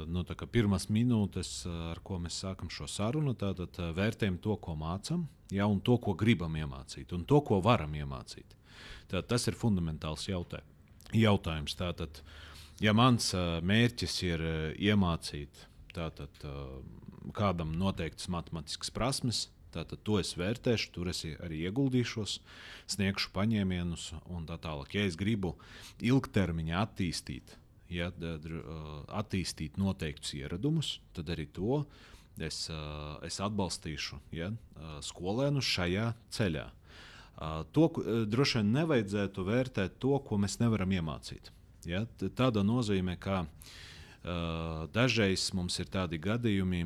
nu, pirmās minūtes, ar ko mēs sākam šo sarunu. Tātad vērtējam to, ko mācām, ja, un to, ko gribam iemācīt, un to, ko varam iemācīt. Tātad, tas ir fundamentāls jautā, jautājums. Tātad, uh, ja mans uh, mērķis ir uh, iemācīt tātad, uh, kādam noteiktas matemātiskas prasmes, tātad to es vērtēšu, tur es arī ieguldīšos, sniegšu paņēmienus un tā tālāk. Ja es gribu ilgtermiņā attīstīt, ja, attīstīt noteiktus ieradumus, tad arī to es, es atbalstīšu ja, skolēnu šajā ceļā. To droši vien nevajadzētu vērtēt to, ko mēs nevaram iemācīt. Ja? Tādā nozīmē, ka uh, dažreiz mums ir tādi gadījumi,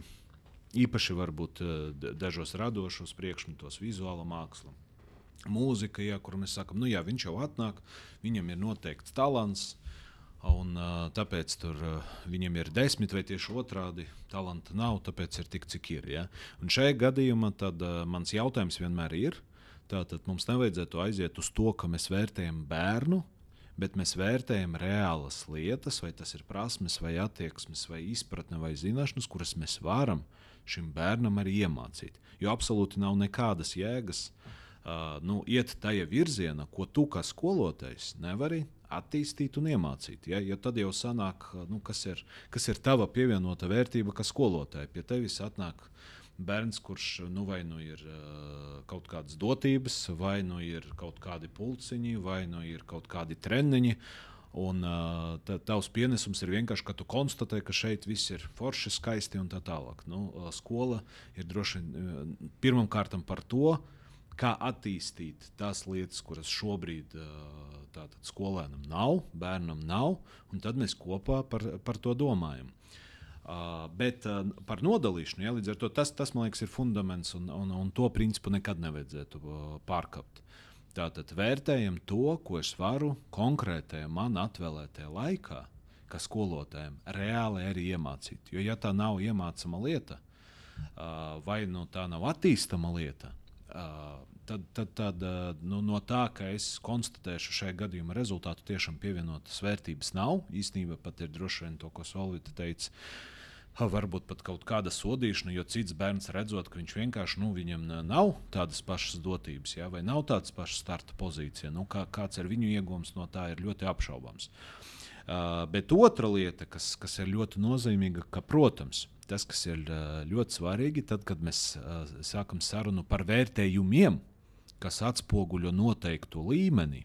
īpaši varbūt uh, dažos radošos priekšmetos, vizuāla māksla. Mūzika, ja, kur mēs sakām, nu jā, viņš jau atnāk, viņam ir noteikts talants, un uh, tāpēc tur, uh, viņam ir desmit vai tieši otrādi talanta nav, tāpēc ir tik, cik ir. Ja? Un šajā gadījumā tad, uh, mans jautājums vienmēr ir, tātad mums nevajadzētu aiziet uz to, ka mēs vērtējam bērnu, bet mēs vērtējam reālas lietas, vai tas ir prasmes, vai attieksmes, vai izpratne, vai zināšanas, kuras mēs varam šim bērnam arī iemācīt. Jo absolūti nav nekādas jēgas uh, nu, iet tajā virzienā, ko tu kā skolotājs nevari attīstīt un iemācīt. Ja, ja tad jau sanāk, nu, kas, ir, kas ir tava pievienota vērtība, kā skolotāja. Pie tevis atnāk bērns, kurš nu, vai nu ir kaut kādas dotības, vai nu ir kaut kādi pulciņi, vai nu ir kaut kādi treniņi. Un tavs pienesums ir vienkārši, ka tu konstatē, ka šeit viss ir forši, skaisti un tā tālāk. Nu, skola ir droši vien pirmām kārtām par to, kā attīstīt tās lietas, kuras šobrīd tātad, skolēnam nav, bērnam nav, un tad mēs kopā par, par to domājam. Uh, bet uh, par nodalīšanu, ja, līdz ar to tas, tas man liekas, ir fundaments, un, un, un to principu nekad nevajadzētu uh, pārkāpt. Tātad vērtējam to, ko es varu konkrētajā man atvēlētajā laikā, kā skolotājiem, reāli arī iemācīt. Jo, ja tā nav iemācāma lieta, vai nu tā nav attīstama lieta, tad, tad, tad nu, no tā, ka es konstatēšu šajā gadījumā rezultātu, tiešām pievienotas vērtības nav. Īsnībā pat ir droši vien to, ko Solvita teica varbūt pat kaut kāda sodīšana, jo cits bērns redzot, ka viņš vienkārši nu, viņam nav tādas pašas dotības, ja, vai nav tādas pašas starta pozīcija. Nu, kā, kāds ir viņu iegūms no tā, ir ļoti apšaubāms. Uh, bet otra lieta, kas, kas ir ļoti nozīmīga, ka, protams, tas, kas ir ļoti svarīgi, tad, kad mēs uh, sākam sarunu par vērtējumiem, kas atspoguļo noteiktu līmeni,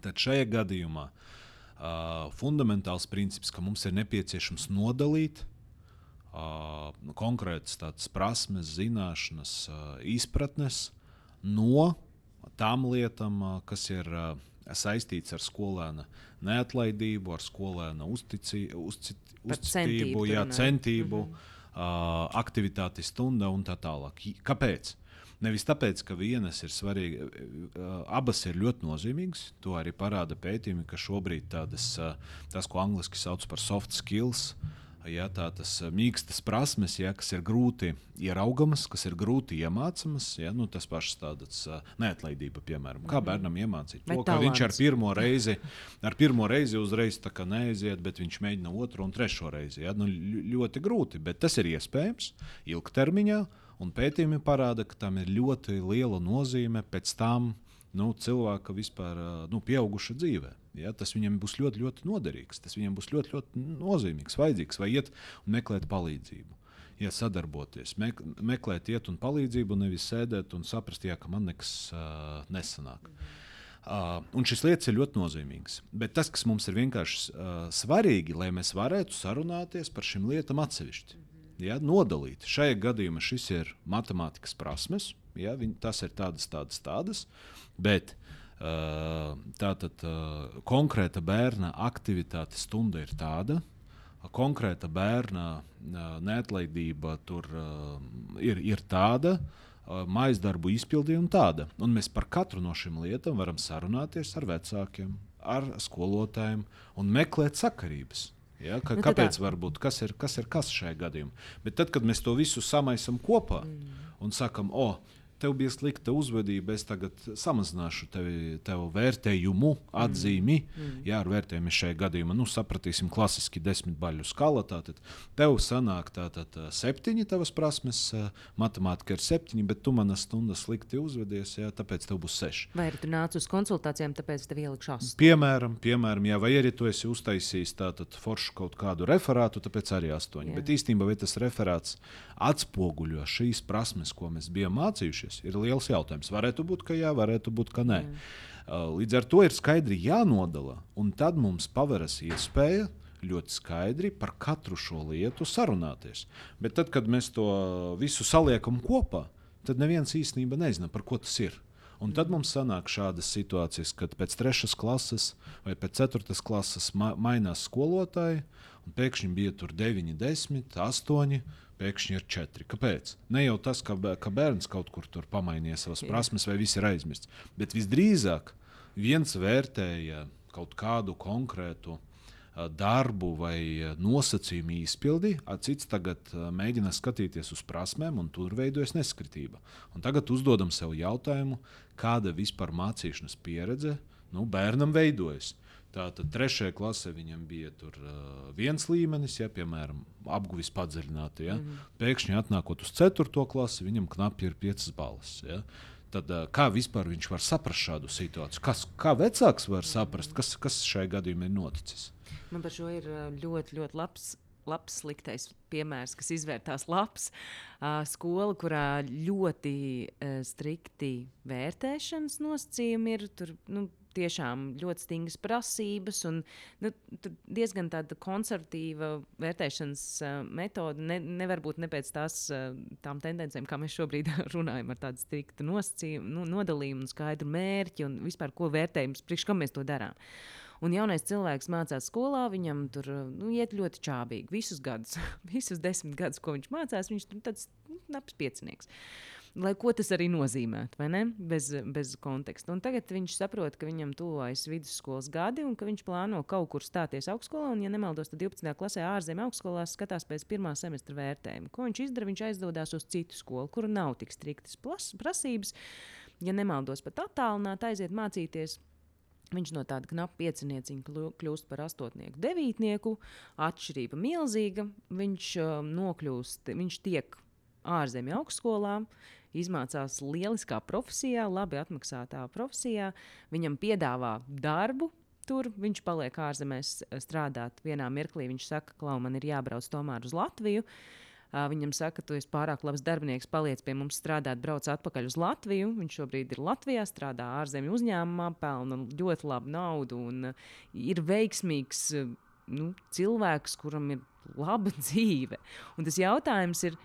tad šajā gadījumā uh, fundamentāls princips, ka mums ir nepieciešams nodalīt uh, konkrētas tādas prasmes, zināšanas, izpratnes no tām lietām, kas ir saistīts ar skolēna neatlaidību, ar skolēna uztici, uzci, uzticību, jā, centību, mm -hmm. aktivitāti stunda un tā tālāk. Kāpēc? Nevis tāpēc, ka vienas ir svarīgas, abas ir ļoti nozīmīgas. To arī parāda pētījumi, ka šobrīd tādas, tas, ko angļuiski sauc par soft skills, uh, Ja, tā tas eh, mīkstas prasmes, ja, kas ir grūti ieraugamas, kas ir grūti iemācāmas. Ja, nu, tas pats tāds uh, neatlaidība, piemēram. Kā Mhm. bērnam iemācīt to, ka viņš ar pirmo reizi, ar pirmo reizi uzreiz neaiziet, bet viņš mēģina otru un trešo reizi. Ja, nu, ļoti grūti, bet tas ir iespējams ilgtermiņā. Un pētījumi parāda, ka tam ir ļoti liela nozīme pēc tam nu, cilvēka vispār nu, pieauguša dzīvē. Ja, tas viņam būs ļoti, ļoti noderīgs, tas viņam būs ļoti, ļoti nozīmīgs, vajadzīgs, vai iet un meklēt palīdzību. Ja sadarboties, mek meklēt, iet un palīdzību, nevis sēdēt un saprast, jā, ka man nekas uh, nesanāk. Uh, un šis lietas ir ļoti nozīmīgas. Bet tas, kas mums ir vienkārši uh, svarīgi, lai mēs varētu sarunāties par šīm lietām atsevišķi. Ja, nodalīt. Šajā gadījumā šis ir matemātikas prasmes, ja, viņ, tas ir tādas, tādas, tādas. Bet uh, tātad uh, konkrēta bērna aktivitāte stunda ir tāda, konkrēta bērna uh, neatlaidība tur ir, ir tāda. Mājas darbu izpildījuma tāda. Un mēs par katru no šīm lietām varam sarunāties ar vecākiem, ar skolotājiem un meklēt sakarības. Ja, ka, Nu, kāpēc tā- var būt kas ir kas, ir kas šajā gadījumā? Bet tad, kad mēs to visu samaisām kopā mm. un sakām, o, tev bija slikta uzvedība, es tagad samazināšu tevi, tev vērtējumu, atzīmi. Mm. Jā, ar vērtējumu šajā gadījumā nu, sapratīsim klasiski desmit baļu skala. Tātad tev sanāk tātad septiņi tavas prasmes, ā, matemātika ir septiņi, bet tu manas stundas slikti uzvedies, jā, tāpēc tev būs seši. Vai arī tu nāc uz konsultācijām, tāpēc tev ielikšu astoņus? Piemēram, piemēram jā, vai arī tu esi uztaisījis tātad foršu kaut kādu referātu, tāpēc arī astoņi. Jā. Bet īstenībā tas referāts atspoguļo šīs prasmes, ko mēs bijām mācījušies, ir liels jautājums. Varētu būt, ka jā, varētu būt, ka nē. Uh, Līdz ar to ir skaidri jānodala, un tad mums paveras iespēja ļoti skaidri par katru šo lietu sarunāties. Bet tad, kad mēs to visu saliekam kopā, tad neviens īstenībā nezina, par ko tas ir. Un tad mums sanāk šādas situācijas, kad pēc trešās klases vai pēc ceturtās klases ma mainās skolotāji, un pēkšņi bija tur 9, 10, 8. Pēkšņi ir četri. Kāpēc? Ne jau tas, ka, ka bērns kaut kur tur pamainīja savas Jā. prasmes, vai viss ir aizmirsts. Bet visdrīzāk viens vērtēja kaut kādu konkrētu darbu vai nosacījumu izpildi, cits tagad mēģina skatīties uz prasmēm, un tur veidojas neskritība. Un tagad uzdodam sev jautājumu, kāda vispār mācīšanas pieredze nu, bērnam veidojas. Tātad trešajā klasē viņam bija tur, uh, viens līmenis, ja, piemēram, apguvis padziļināti. Ja. Mm -hmm. Pēkšņi atnākot uz ceturto klasi, viņam knapi ir piecas balvas. Ja. Tad, uh, kā vispār viņš var saprast šādu situāciju? Kas, kā vecāks var saprast, kas, kas šajā gadījumā ir noticis? Man par šo ir ļoti, ļoti labs. Labs, sliktais piemērs, kas izvērtās labs. Uh, skola, kurā ļoti uh, strikti vērtēšanas nosacījumi ir. Tur nu, tiešām ļoti stingras prasības, un nu, diezgan tāda konservatīva vērtēšanas uh, metode. Ne, nevar būt ne pēc tās, uh, tām tendencēm, kā mēs šobrīd runājam, ar tādu striktu nosacījumu, nu, nodalījumu, skaidru mērķi un vispār ko vērtējums, priekš kam mēs to darām. Un jaunais cilvēks mācās skolā, viņam tur nu, iet ļoti čābīgi. Visus gadus, visus desmit gadus, ko viņš mācās, viņš tur tāds nu, labs piecinieks. Lai ko tas arī nozīmētu, vai ne? Bez, bez konteksta. Un tagad viņš saprot, ka viņam tuvojas vidusskolas gadi un ka viņš plāno kaut kur stāties augstskolā. Un, ja nemaldos, tad 12. klasē ārzemē augstskolā skatās pēc pirmā semestra vērtējuma. Ko viņš izdara? Viņš aizdodas uz citu skolu, kur nav tik striktas prasības. Ja nemaldos, pat attālināti aiziet mācīties. Viņš no tāda knapa piecinieciņa kļūst par astotnieku, devītnieku. Atšķirība milzīga. Viņš uh, nokļūst, viņš tiek ārzemju augstskolā, izmācās lieliskā profesijā, labi atmaksātā profesijā. Viņam piedāvā darbu. Tur viņš paliek ārzemēs eh, strādāt. Vienā mirklī viņš saka, ka man ir jābrauc tomēr uz Latviju. Uh, Viņam saka, tu esi pārāk labs darbinieks, paliec pie mums strādāt, brauc atpakaļ uz Latviju. Viņš šobrīd ir Latvijā, strādā ārzemju uzņēmumā, pelna ļoti labu naudu un uh, ir veiksmīgs uh, nu, cilvēks, kuram ir laba dzīve. Un tas jautājums ir,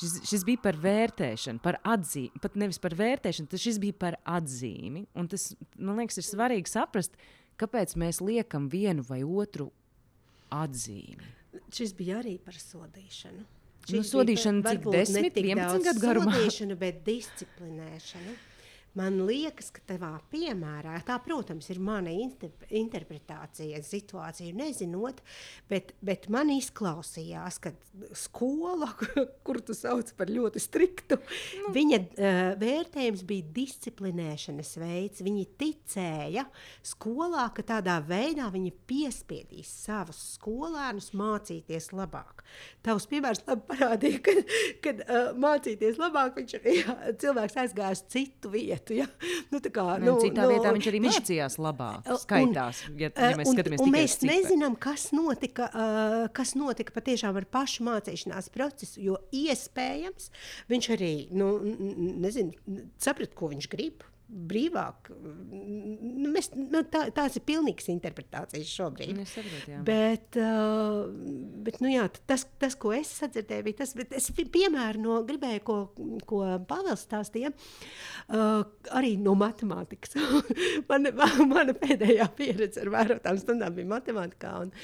šis, šis bija par vērtēšanu, par atzīmi. Pat nevis par vērtēšanu, tas bija par atzīmi. Un tas, man liekas, ir svarīgi saprast, kāpēc mēs liekam vienu vai otru atzīmi. Šis bija arī par sodīšanu. Nu, Šis bija sodīšana cik varbūt ne 10, tik 11 daudz gadu garumā? Sodīšanu, bet disciplinēšanu. Man liekas, ka tavā piemērā, tā, protams, ir mana inter interpretācija situācija, nezinot, bet, bet man izklausījās, ka skola, kuru tu sauc par ļoti striktu, nu. viņa uh, vērtējums bija disciplinēšanas veids. Viņi ticēja skolā, ka tādā veidā viņi piespiedīs savus skolēnus mācīties labāk. Tavs piemērs labi parādīja, ka, kad uh, mācīties labāk, viņš jā, cilvēks aizgāja uz citu vietu. Ja? Nu, kā, nu, citā nu, vietā viņš arī viņš, mācījās labāk, skaitās, un, ja, ja mēs un, un, mēs nezinām, kas notika, uh, kas notika patiešām ar pašu mācīšanās procesu, jo iespējams viņš arī, nu, nezinu, saprat, ko viņš grib brīvāk. Nu, mēs, nu, tā, tās ir pilnīgas interpretācijas šobrīd. Nu, saprot, bet, uh, bet nu, jā, tas, tas, ko es sadzirdēju, bija tas, bet es piemēru no gribēju, ko, ko Pāvils stāstīja, uh, arī no matemātikas. man, mana pēdējā pieredze ar vērotām stundām bija matemātikā. Un,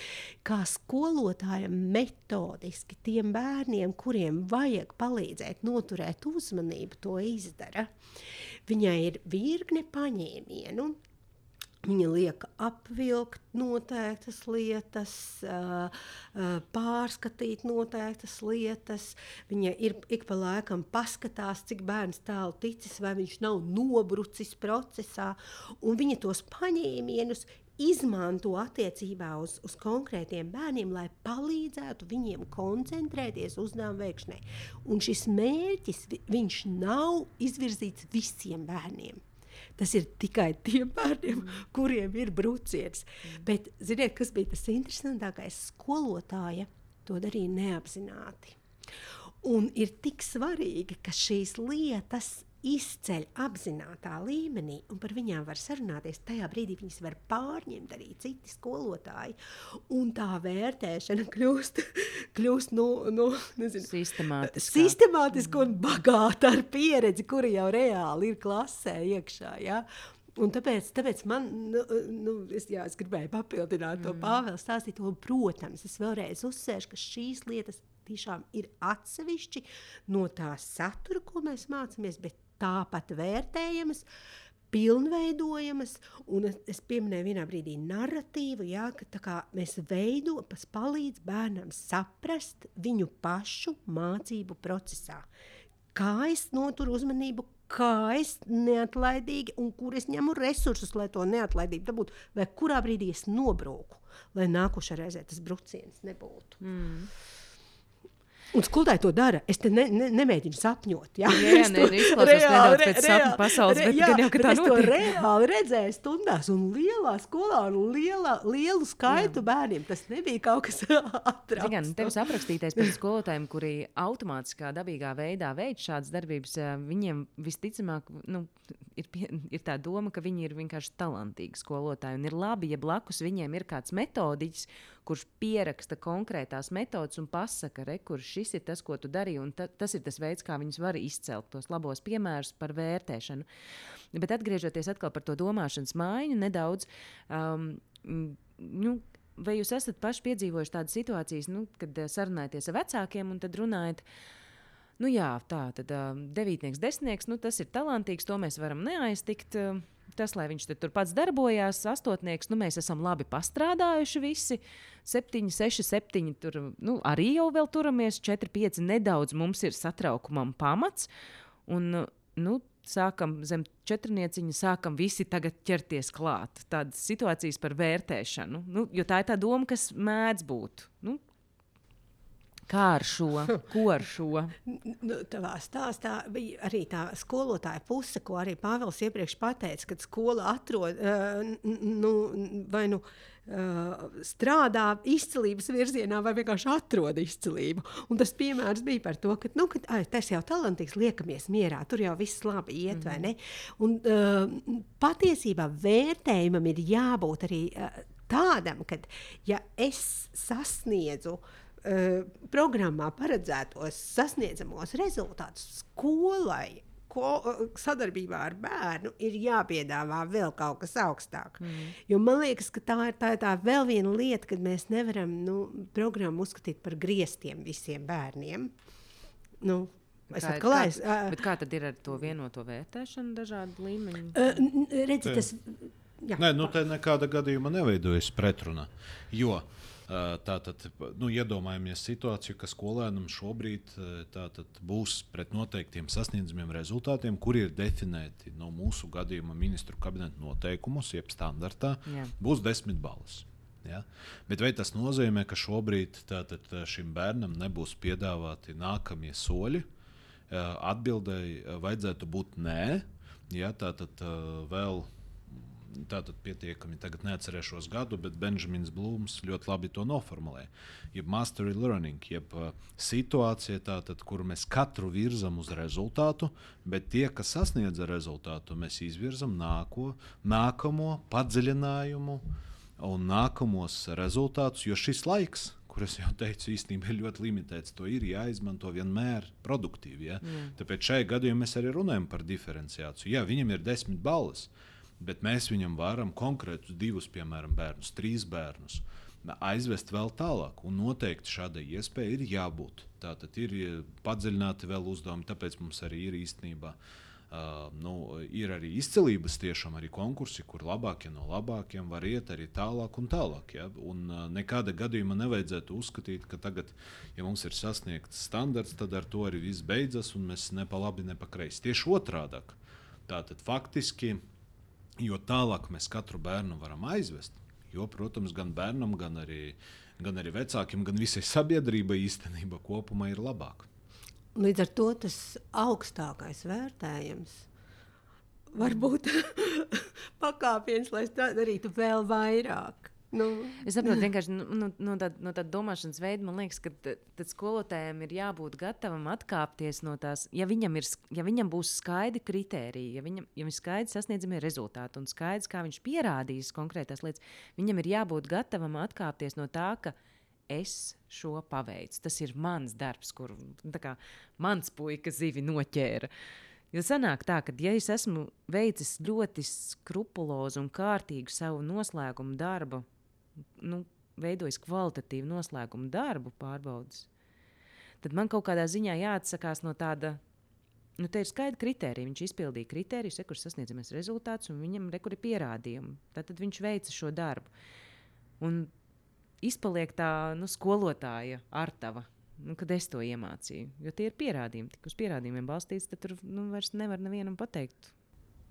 kā skolotājiem metodiski tiem bērniem, kuriem vajag palīdzēt noturēt uzmanību, to izdara. Viņai ir virkne paņēmienu. Viņa liek apvilkt noteiktas lietas, pārskatīt noteiktas lietas. Viņa ir ik pa laikam paskatās, cik bērns tālu ticis, vai viņš nav nobrucis procesā. Viņa tos paņēmienus izmanto attiecībā uz, uz konkrētiem bērniem, lai palīdzētu viņiem koncentrēties uzdevuma veikšanai. Un šis mērķis nav izvirzīts visiem bērniem. Tas ir tikai tiem bērniem, mm. kuriem ir brūciens. Mm. Bet, ziniet, kas bija tas interesantākais? Skolotāja to darīja neapzināti. Un ir tik svarīgi, ka šīs lietas izceļ apzinātajā līmenī, un par viņām var sarunāties. Tajā brīdī viņas var pārņemt arī citi skolotāji. Un tā vērtēšana kļūst, kļūst no, no nezinu, sistemātiska. sistemātiska un bagāta ar pieredzi, kura jau reāli ir klasē iekšā. Ja? Un tāpēc, tāpēc man, nu, nu, es, jā, es gribēju papildināt mm. to Pāvila stāstīto. Protams, es vēlreiz uzsvēršu, ka šīs lietas tiešām ir atsevišķi no tā satura, ko mēs mācāmies, bet tāpat vērtējamas, pilnveidojamas, un es pieminēju vienā brīdī narratīvu, jā, ka mēs veidojam, kas palīdz bērnam saprast viņu pašu mācību procesā. Kā es noturu uzmanību, kā es neatlaidīgi un kur es ņemu resursus, lai to neatlaidību dabūtu, vai kurā brīdī es nobrūku, lai nākošais reizē tas bruciens nebūtu. Mm. Un skolotāji to dara. Es te ne, ne, nemēģinu sapņot. Jā, jā, jā nē, izklausās reāli, pēc sapņu pasaules, re, jā, jau. Es to reāli redzēju stundās un lielā skolā un liela, lielu skaitu jā. bērniem. Tas nebija kaut kas atrāts. Gan tevis aprakstītais pēc skolotājiem, kuri automātiskā dabīgā veidā veic šādas darbības, eh, viņiem visticamāk, nu, ir, pie, ir tā doma, ka viņi ir vienkārši talantīgi skolotāji. Un ir labi, ja blakus viņiem ir kāds metodiķis, kurš pieraksta konkrētās metodas un pasaka, re, kur šis ir tas, ko tu darīji. Ta, tas ir tas veids, kā viņus var izcelt, tos labos piemērus par vērtēšanu. Bet atgriežoties atkal par to domāšanas maiņu nedaudz. Um, nu, Vai jūs esat paši piedzīvojuši tādas situācijas, nu, kad uh, sarunājaties ar vecākiem un tad runājat, nu jā, tā tad uh, devītnieks, desmitnieks, nu, tas ir talantīgs, to mēs varam neaiztikt. Uh, tas, lai viņš tur pats darbojās, astotnieks, nu, mēs esam labi pastrādājuši visi. Septiņi, seši, septiņi, tur nu, arī jau vēl turamies, četri, pieci. Nedaudz mums ir satraukumam pamats. Un, nu, sākam zem četrnieciņa, sākam visi tagad ķerties klāt. Tādas situācijas par vērtēšanu. Nu, jo tā ir tā doma, kas mēdz būt. Nu, Kā ar šo? Ko ar šo? nu, tavā stāstā bija arī tā skolotāja puse, ko arī Pāvils iepriekš pateica, kad skola atrod nu, vai nu. Strādā izcīlības virzienā, vai vienkārši atrod izcīlību. Un tas piemērs bija par to, ka nu, kad, ai, tas jau talantīgs, liekamies mierā, tur jau viss labi iet, mm -hmm. vai ne? Un, uh, patiesībā vērtējumam ir jābūt arī uh, tādam, ka, ja es sasniedzu uh, programmā paredzētos sasniedzamos rezultātus skolai. Ko, uh, sadarbībā ar bērnu ir jāpiedāvā vēl kaut kas augstāks. Mm. Jo man liekas, ka tā ir tā, tā vēl viena lieta, kad mēs nevaram nu, programmu uzskatīt par griestiem visiem bērniem. Nu, Es Kā- atkal kā- aiz, ā, Bet kā tad ir ar to vienoto vērtēšanu, dažādu līmeņu? n- redzi, tas. Jā, Nē, nu te nekāda gadījuma neveidojas pretruna. Jo ā, tātad, nu, iedomājamies situāciju, ka skolēnam šobrīd tātad, būs pret noteiktiem sasniedzamiem rezultātiem, kuri ir definēti no mūsu gadījuma ministru kabineta noteikumos, jeb standartā, Jā. būs desmit balvas. Ja? Bet vai tas nozīmē, ka šobrīd tātad, šim bērnam nebūs piedāvāti nākamie soļi? Atbildēji vajadzētu būt nē. Ja? Tātad vēl tātad pietiekami, tagad neatcerēšos gadu, bet Benjamins Blūms ļoti labi to noformulēja. Jeb mastery learning, jeb uh, situācija, tātad, kuru mēs katru virzam uz rezultātu, bet tie, kas sasniedz rezultātu, mēs izvirzam nāko, nākamo padziļinājumu un nākamos rezultātus, jo šis laiks. Kur es jau teicu, īstenībā ir ļoti limitēts. To ir jāizmanto vienmēr produktīvi. Ja? Tāpēc šajā gadījumā mēs arī runājam par diferenciāciju. Jā, viņam ir desmit balvas, bet mēs viņam varam konkrētus divus, piemēram, bērnus, trīs bērnus aizvest vēl tālāk. Un noteikti šādai iespējai ir jābūt. Tā tad ir eh, padziļināti vēl uzdevumi, tāpēc mums arī ir īstenībā. Uh, nu, ir arī izcelības, tiešām arī konkursi, kur labākie no labākajiem var iet arī tālāk un tālāk. Ja? Un, uh, nekāda gadījumā nevajadzētu uzskatīt, ka tagad, ja mums ir sasniegts standarts, tad ar to arī viss beidzas un mēs ne pa labi, ne pa kreisi. Tieši otrādi. Tātad faktiski, jo tālāk mēs katru bērnu varam aizvest, jo, protams, gan bērnam, gan arī, gan arī vecākiem, gan visai sabiedrībai īstenībā kopumā ir labāk. Līdz ar to tas augstākais vērtējums var būt pakāpiens, lai darītu vēl vairāk. Nu, Es saprotu, vienkārši nu, nu, no tāda no tā domāšanas veida, man liekas, ka tad skolotājiem ir jābūt gatavam atkāpties no tās. Ja viņam, ir, ja viņam būs skaidri kriteriji, ja viņam ja ir skaidri sasniedzamie rezultāti un skaidrs, kā viņš pierādīs konkrētās lietas, viņam ir jābūt gatavam atkāpties no tā, ka es šo paveicu. Tas ir mans darbs, kur nu, kā mans puika zivi noķēra. Jo sanāk tā, ka, ja es esmu veicis ļoti skrupulozu un kārtīgu savu noslēgumu darbu, nu, veidojis kvalitatīvu noslēgumu darbu pārbaudas, tad man kaut kādā ziņā jāatsakās no tāda. Nu, te ir skaidri kriteriji. Viņš izpildīja kriterijus, kur sasniedzamies rezultātus, un viņam ir pierādījumi. Tad viņš veica šo darbu. Un izpaliek tā nu, skolotāja artava, nu, kad es to iemācīju. Jo tie ir pierādījumi. Tik uz pierādījumiem balstīts, tad tur nu, vairs nevar nevienam pateikt.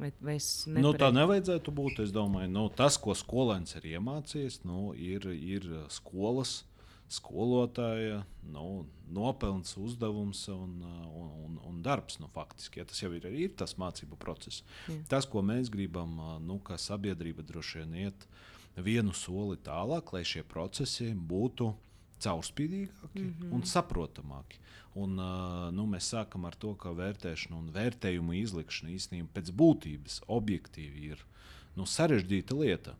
Vai, vai Nu, tā nevajadzētu būt. Es domāju, nu, tas, ko skolēns ir iemācījies, nu, ir, ir skolas skolotāja nu, nopelns, uzdevums un, un, un, un darbs. Nu, faktiski, ja, tas jau ir, ir tas mācību process. Jā. Tas, ko mēs gribam, nu, kā sabiedrība droši vien iet vienu soli tālāk, lai šie procesi būtu caurspīdīgāki mm -hmm. un saprotamāki. Un, nu, mēs sākam ar to, ka vērtēšana un vērtējumu izlikšana īstenībā pēc būtības objektīvi ir nu, sarežģīta lieta.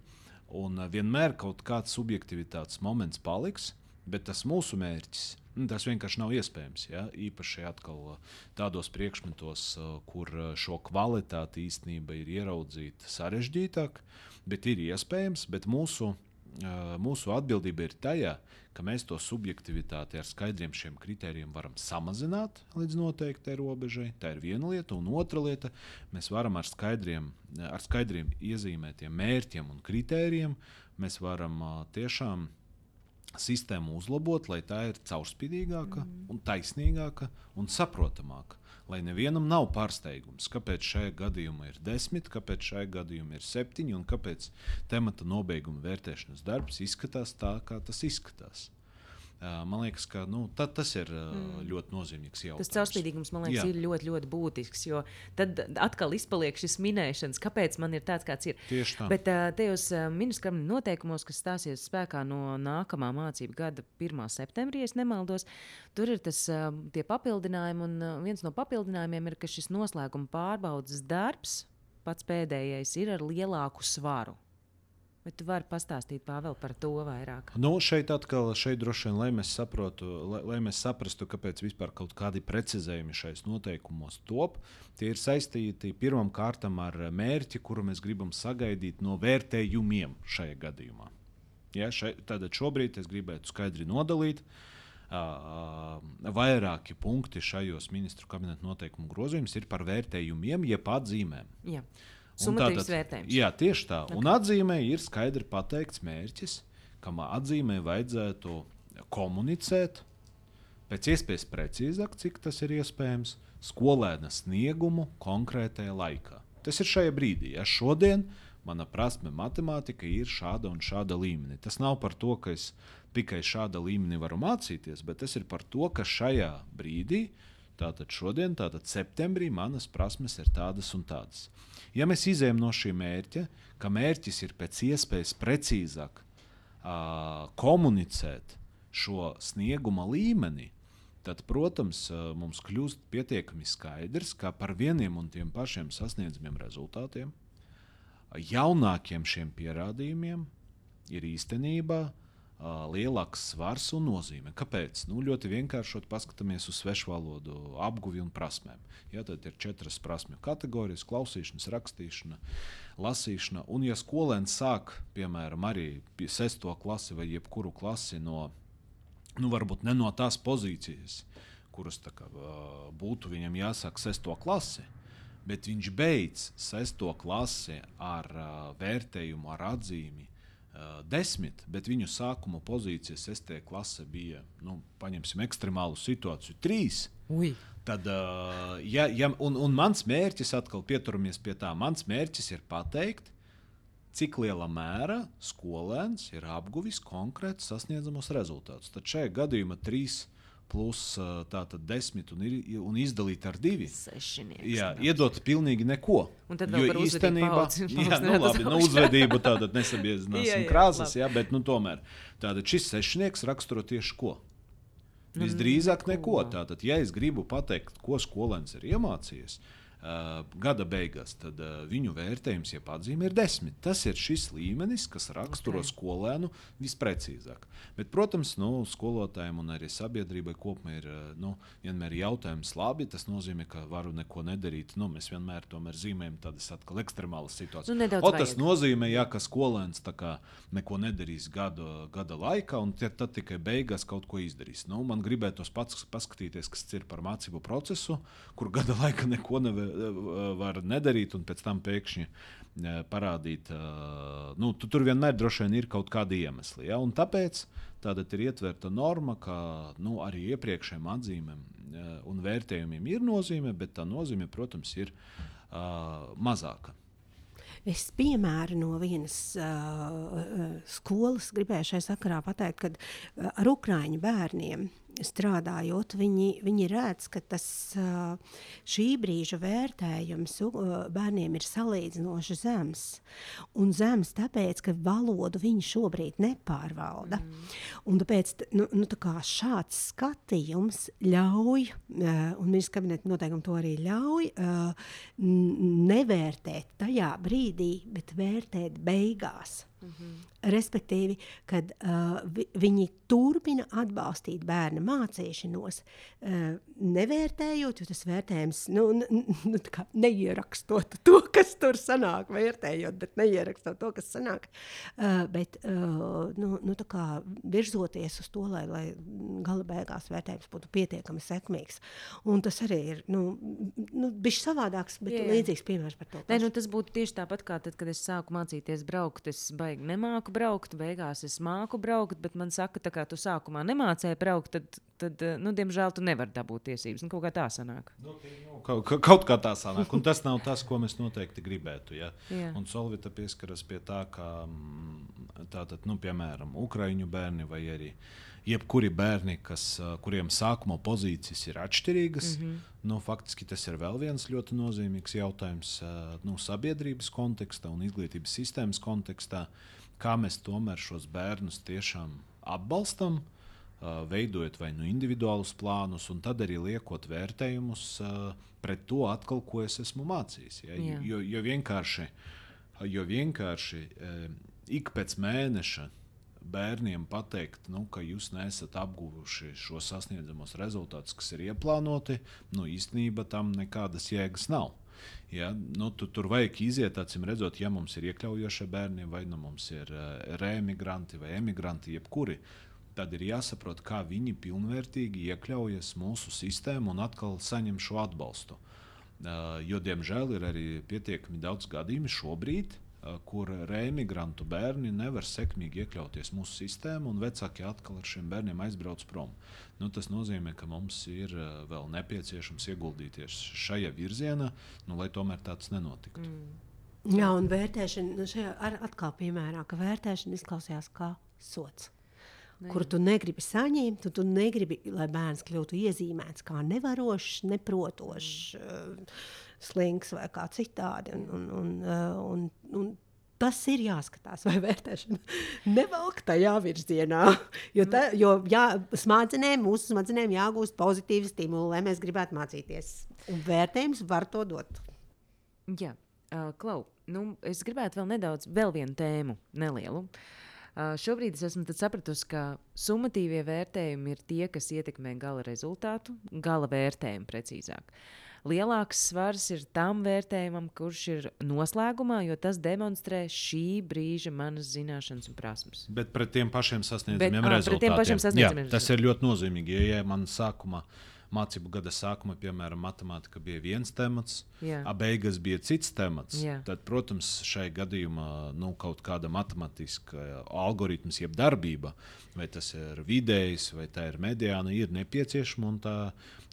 Un vienmēr kaut kāds subjektivitātes moments paliks, bet tas mūsu mērķis. nu, Tas vienkārši nav iespējams. Ja? Īpaši atkal tādos priekšmetos, kur šo kvalitāti īstenībā ir ieraudzīta sarežģītāk, bet ir iespējams. Bet mūsu Uh, mūsu atbildība ir tajā, ka mēs to subjektivitāti ar skaidriem šiem kritērijiem varam samazināt līdz noteiktai robežai. Tā ir viena lieta, un otra lieta - mēs varam ar skaidriem, ar skaidriem iezīmētiem mērķiem un kritērijiem, mēs varam uh, tiešām sistēmu uzlabot, lai tā ir caurspīdīgāka, mm. un taisnīgāka un saprotamāka. Lai nevienam nav pārsteigums, kāpēc šajā gadījumā ir desmit, kāpēc šajā gadījumā ir septiņi un kāpēc temata nobeiguma vērtēšanas darbs izskatās tā, kā tas izskatās. Man liekas, ka nu, ta, tas ir uh, ļoti nozīmīgs jautājums. Tas caurspīdīgums man liekas, Jā. ir ļoti, ļoti būtisks. Jo tad atkal izpaliek šis minēšanas, kāpēc man ir tāds, kāds ir. Tieši tā. Bet tajos ministra noteikumos, kas stāsies spēkā no nākamā mācību gada 1. septembrī, ja nemaldos, tur ir tas, tie papildinājumi. Un viens no papildinājumiem ir, ka šis noslēguma pārbaudas darbs, pats pēdējais, ir ar lielāku svaru. Vai tu vari pastāstīt Pāvēl, par to vairāk? Nu, šeit atkal, šeit droši vien, lai mēs, saprotu, lai, lai mēs saprastu, kāpēc vispār kaut kādi precizējumi šais noteikumos top, tie ir saistīti pirmām kārtām ar mērķi, kuru mēs gribam sagaidīt no vērtējumiem šajā gadījumā. Ja, šai, tātad šobrīd es gribētu skaidri nodalīt. uh, vairāki punkti šajos ministru kabineta noteikumu grozījumos ir par vērtējumiem, jeb atzīmēm. Jā. Summatīvs vērtējums. Jā, tieši tā. Okay. Un atzīmē ir skaidri pateikts mērķis, kam atzīmē vajadzētu komunicēt pēc iespējas precīzāk, cik tas ir iespējams, skolēna sniegumu konkrētajā laikā. Tas ir šajā brīdī. Ja šodien mana prasme matemātika ir šāda un šāda līmenī. Tas nav par to, ka es tikai šāda līmenī varu mācīties, bet tas ir par to, ka šajā brīdī, tātad šodien, tātad septembrī, manas prasmes ir tādas un tādas. Ja mēs izējām no šī mērķa, ka mērķis ir pēc iespējas precīzāk uh, komunicēt šo snieguma līmeni, tad, protams, mums kļūst pietiekami skaidrs, ka par vieniem un tiem pašiem sasniedzamiem rezultātiem, jaunākiem šiem pierādījumiem ir īstenībā lielāks svars un nozīme. Kāpēc? Nu, ļoti vienkārši paskatāmies uz svešu valodu apguvi un prasmēm. Ja, tad ir četras prasmju kategorijas - klausīšana, rakstīšana, lasīšana. Un, ja skolēns sāk, piemēram, arī sesto klasi vai jebkuru klasi no nu, varbūt ne no tās pozīcijas, kuras kā, būtu viņam jāsāk sesto klasi. Bet viņš beidz sesto klasi ar vērtējumu, ar atzīmi desmit, bet viņu sākuma pozīcija sestajā klasē bija, nu, paņemsim ekstremālu situāciju, trīs. Ui. Tad, uh, ja, ja, un, un mans mērķis, atkal pieturamies pie tā, mans mērķis ir pateikt, cik lielā mērā skolēns ir apguvis konkrēti sasniedzamos rezultātus. Tad šajā gadījumā trīs plus tātad desmit un, ir, un izdalīt ar divi. Sešinieks, jā, iedot pilnīgi neko. Un tad vēl jo īstenībā, jā, nu, labi, nu, uzvedību tātad nesabiezināsim krāsas, jā, bet nu, tomēr tātad šis sešnieks raksturo tieši ko? Nu, Visdrīzāk neko. Tātad, ja es gribu pateikt, ko skolēns ir iemācījies, gada beigās, tad uh, viņu vērtējums, ja atzīme ir desmit. Tas ir šis līmenis, kas raksturo okay. skolēnu visprecīzāk. Bet, protams, nu, skolotājiem un arī sabiedrībai kopumā ir uh, nu, vienmēr jautājums, labi, tas nozīmē, ka varu neko nedarīt. Nu, mēs vienmēr zīmējam tādas atkal ekstremālas situācijas. Nu, o, tas nozīmē, ja, ka skolēns neko nedarīs gada, gada laikā, un tad, tad tikai beigās kaut ko izdarīs. Nu, man gribētos pats paskatīties, kas ir par mācību procesu, kur gada laikā neko nevar var nedarīt, un pēc tam pēkšņi eh, parādīt, eh, nu, tu, tur vienmēr droši vien ir kaut kādi iemesli. Ja? Un tāpēc tāda ir ietverta norma, ka nu, arī iepriekšējiem atzīmēm eh, un vērtējumiem ir nozīme, bet tā nozīme, protams, ir uh, mazāka. Es piemēru no vienas uh, skolas gribēju šai sakarā pateikt, ka uh, ar ukraiņu bērniem strādājot, viņi, viņi redz, ka tas šī brīža vērtējums bērniem ir salīdzinoši zems. Un zems tāpēc, ka valodu viņi šobrīd nepārvalda. Mm. Un tāpēc nu, nu, tā šāds skatījums ļauj, un ministrs kabineta noteikumi to arī ļauj, nevērtēt tajā brīdī, bet vērtēt beigās. Mm -hmm. Respektīvi, kad uh, vi, viņi turpina atbalstīt bērnu mācīšanos, uh, nevērtējot, jo tas vērtējums, nu, nu neierakstot to, kas tur sanāk, vērtējot, bet neierakstot to, kas sanāk, uh, bet uh, nu, nu, virzoties uz to, lai, lai gala beigās vērtējums būtu pietiekami sekmīgs. Un tas arī ir nu, nu, bijis savādāks, bet jā, jā. līdzīgs piemērs par to. Nē, nu, tas būtu tieši tāpat kā tad, kad es sāku mācīties braukt. Es baigi nemāku braukt, beigās es māku braukt, bet man saka, tā kā tu sākumā nemācēji braukt, tad, tad nu, diemžēl tu nevari dabūt tiesības. Nu, kaut kā tā sanāk. Nu, nu, kaut, kaut kā tā sanāk, un tas nav tas, ko mēs noteikti gribētu. Ja? Jā. Un Solvita pieskaras pie tā, ka, mm, tātad, nu, piemēram, Ukraiņu bērni vai arī jebkuri bērni, kas, kuriem sākuma pozīcijas ir atšķirīgas. Mm -hmm. nu, faktiski tas ir vēl viens ļoti nozīmīgs jautājums nu, sabiedrības kontekstā un izglītības sistēmas kontekstā, kā mēs tomēr šos bērnus tiešām atbalstam. Veidojot vai nu individuālus plānus, un tad arī liekot vērtējumus pret to, atkal, ko es esmu mācījis. Ja? Jā. Jo, jo vienkārši, jo vienkārši ik pēc mēneša bērniem pateikt, nu, ka jūs nesat apguvuši šo sasniedzamos rezultātus, kas ir ieplānoti, nu, īstenībā tam nekādas jēgas nav. Ja, nu, tu, tur vajag iziet, acīm redzot, ja mums ir iekļaujošie bērni, vai nu mums ir uh, reemigranti vai emigranti, jebkuri. Tad ir jāsaprot, kā viņi pilnvērtīgi iekļaujas mūsu sistēmā un atkal saņem šo atbalstu. Uh, jo, diemžēl, ir arī pietiekami daudz gadījumu šobrīd, uh, kur reimigrantu bērni nevar sekmīgi iekļauties mūsu sistēmā, un vecāki atkal ar šiem bērniem aizbrauc prom. Nu, tas nozīmē, ka mums ir uh, vēl nepieciešams ieguldīties šajā virzienā, nu, lai tomēr tāds nenotiktu. Mm. Jā, un vērtēšana, nu šajā atkal piemērā, ka vērtēšana izklausījās kā sots kuru tu negribi saņemt, tu, tu negribi, lai bērns kļūtu iezīmēts kā nevarošs, neprotošs, uh, slings vai kā citādi. Un, un, un, uh, un, un, Tas ir jāskatās, vai vērtēšana nevelk tajā virzienā. Jo, ta, jo jā, smadzenēm, mūsu smadzenēm jāgūst pozitīvi stimuli, lai mēs gribētu mācīties. Un vērtējums var to dot. Jā, uh, Klau, nu, es gribētu vēl nedaudz, vēl vienu tēmu, nelielu. Uh, šobrīd es esmu sapratusi, ka summatīvie vērtējumi ir tie, kas ietekmē gala rezultātu, gala vērtējumu precīzāk. Lielāks svars ir tam vērtējumam, kurš ir noslēgumā, jo tas demonstrē šī brīža manas zināšanas un prasmes. Bet pret tiem pašiem sasniedzamiem rezultātiem. Jā, tas ir ļoti nozīmīgi. Ja, ja man sākumā uh, mācību gada sākumā, piemēram, matemātika bija viens temats, a beigas bija cits temats. Jā. Tad, protams, šai gadījumā nu, kaut kāda matemātiska algoritms, jeb darbība, vai tas ir vidējs, vai tā ir mediāna, ir nepieciešama un tā,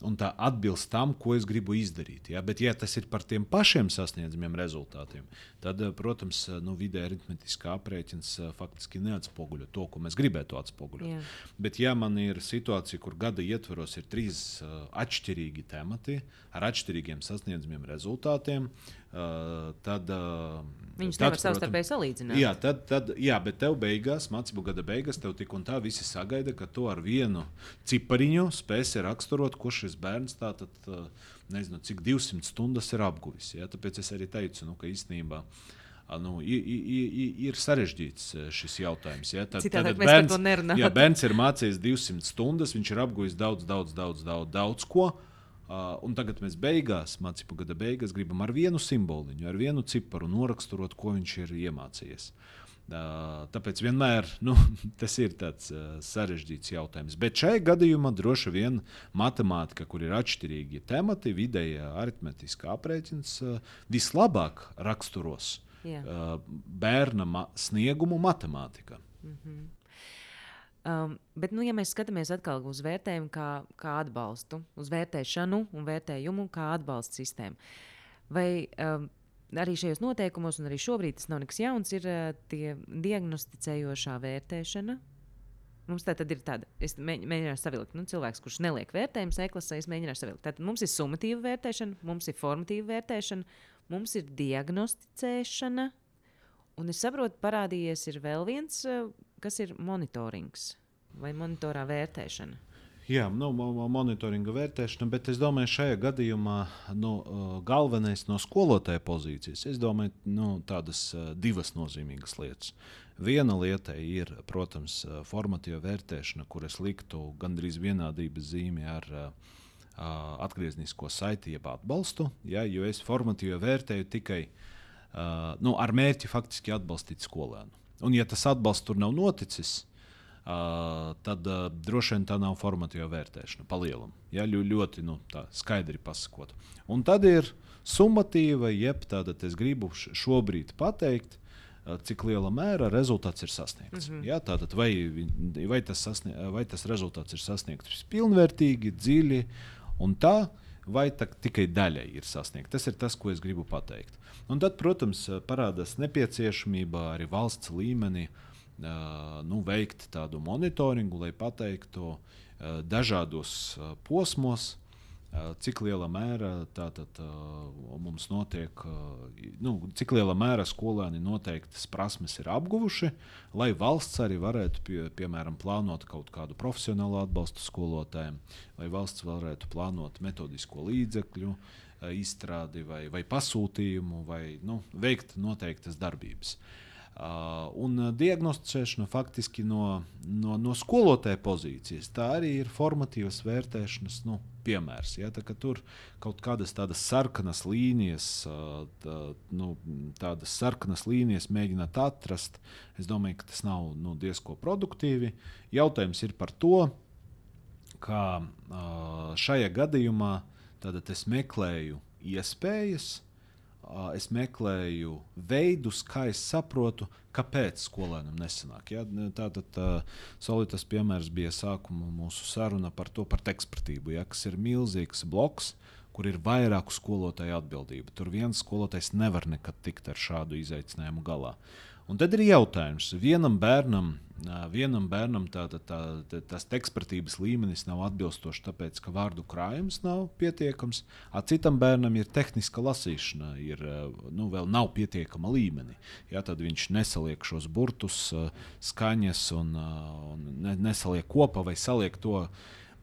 un tā atbilst tam, ko es gribu izdarīt. Ja? Bet, ja tas ir par tiem pašiem sasniedzamiem rezultātiem, tad, protams, nu, vidē aritmetiskā aprēķins faktiski neatspoguļo to, ko mēs gribētu atspoguļot. Jā. Bet, ja man ir situācija, kur gada ietvaros ir trīs atšķirīgi temati ar atšķirīgiem sasniedzamiem rezultātiem, tad, Viņus tad, nevar savstarpēji salīdzināt. Jā, tad, tad, jā, bet tev beigās, mācību gada beigās, tev tik un tā visi sagaida, ka tu ar vienu cipariņu spēsi raksturot, kurš šis bērns tātad, nezinu, cik 200 stundas ir apguvis. Ja? Tāpēc es arī teicu, nu, ka īstenībā. Nu, ir, ir, ir sarežģīts šis jautājums. Ja? Tad, tad bērns, ja bērns ir mācījies 200 stundas, viņš ir apguvis daudz, daudz, daudz, daudz, daudz ko. Uh, un tagad mēs beigās, mācību gada beigās, gribam ar vienu simboliņu, ar vienu ciparu noraksturot, ko viņš ir iemācījies. Uh, tāpēc vienmēr nu, tas ir tāds uh, sarežģīts jautājums. Bet šajā gadījumā droši vien matemātika, kur ir atšķirīgi temati, vidējā aritmetiskā aprēķins, vislabāk raksturos bērna ma sniegumu matemātikā. Mm -hmm. Um, bet, nu, ja mēs skatāmies atkal uz vērtējumu, kā, kā atbalstu, uz vērtēšanu un vērtējumu kā atbalsta sistēmu, vai um, arī šajos noteikumos, un arī šobrīd tas nav nekas jauns, ir uh, tie diagnosticējošā vērtēšana. Mums tā tad ir tāda, es mēģināšu savilkt, nu, cilvēks, kurš neliek vērtējumu e-klasē, es mēģināšu savilkt. Tātad mums ir summatīva vērtēšana, mums ir formatīva vērtēšana, mums ir diagnosticēšana, un es saprotu, parādījies vēl viens uh, kas ir monitorings vai monitorā vērtēšana? Jā, nu, monitoringa vērtēšana, bet es domāju, šajā gadījumā nu, galvenais no skolotāja pozīcijas ir nu, tādas divas nozīmīgas lietas. Viena lieta ir, protams, formatīva vērtēšana, kur es liktu gandrīz vienādības zīmi ar atgrieznisko saiti, jeb atbalstu. Ja, jo es formatīvi vērtēju tikai nu, ar mērķi faktiski atbalstīt skolēnu. Un, ja tas atbalsts tur nav noticis, uh, tad uh, droši vien tā nav formatīva vērtēšana pa lielam. Ja, ļo, ļoti nu, skaidri pasakot. Un tad ir summatīva, jeb tāda, es gribu šobrīd pateikt, uh, cik lielā mērā rezultāts ir sasniegts. Mm -hmm. ja, tātad, vai, vai, tas sasnie, vai tas rezultāts ir sasniegts pilnvērtīgi, dziļi un tā vai tikai daļai ir sasniegta. Tas ir tas, ko es gribu pateikt. Un tad, protams, parādās nepieciešamība arī valsts līmenī nu, veikt tādu monitoringu, lai pateiktu dažādos posmos, cik lielā mērā tātad, mums notiek, nu, cik lielā mērā skolēni noteiktas prasmes ir apguvuši, lai valsts arī varētu, pie, piemēram, plānot kaut kādu profesionālu atbalstu skolotājiem, vai valsts varētu plānot metodisko līdzekļu izstrādi vai, vai pasūtījumu, vai nu, veikt noteiktas darbības. Uh, un uh, diagnosticēšana faktiski no, no, no skolotāja pozīcijas. Tā arī ir formatīvas vērtēšanas nu, piemērs. Ja? Tā, tur kaut kādas tādas sarkanas līnijas, uh, tā, nu, tādas sarkanas līnijas mēģināt atrast, es domāju, ka tas nav nu, diezgan produktīvi. Jautājums ir par to, kā uh, šajā gadījumā es meklēju iespējas es meklēju veidus, kā es saprotu, kāpēc skolēnam nesanāk. Ja? Tātad tā, Solitas piemērs bija sākuma mūsu saruna par to, par ekspertību, ja? kas ir milzīgs bloks, kur ir vairāku skolotāju atbildība. Tur viens skolotājs nevar nekad tikt ar šādu izaicinājumu galā. Un tad ir jautājums, vienam bērnam vienam bērnam tā, tā, tā, tā, tas ekspertības līmenis nav atbilstošs, tāpēc ka vārdu krājums nav pietiekams, a citam bērnam ir tehniska lasīšana, ir, nu, vēl nav pietiekama līmenī. Ja, tad viņš nesaliek šos burtus, skaņas un, un nesaliek kopā vai saliek to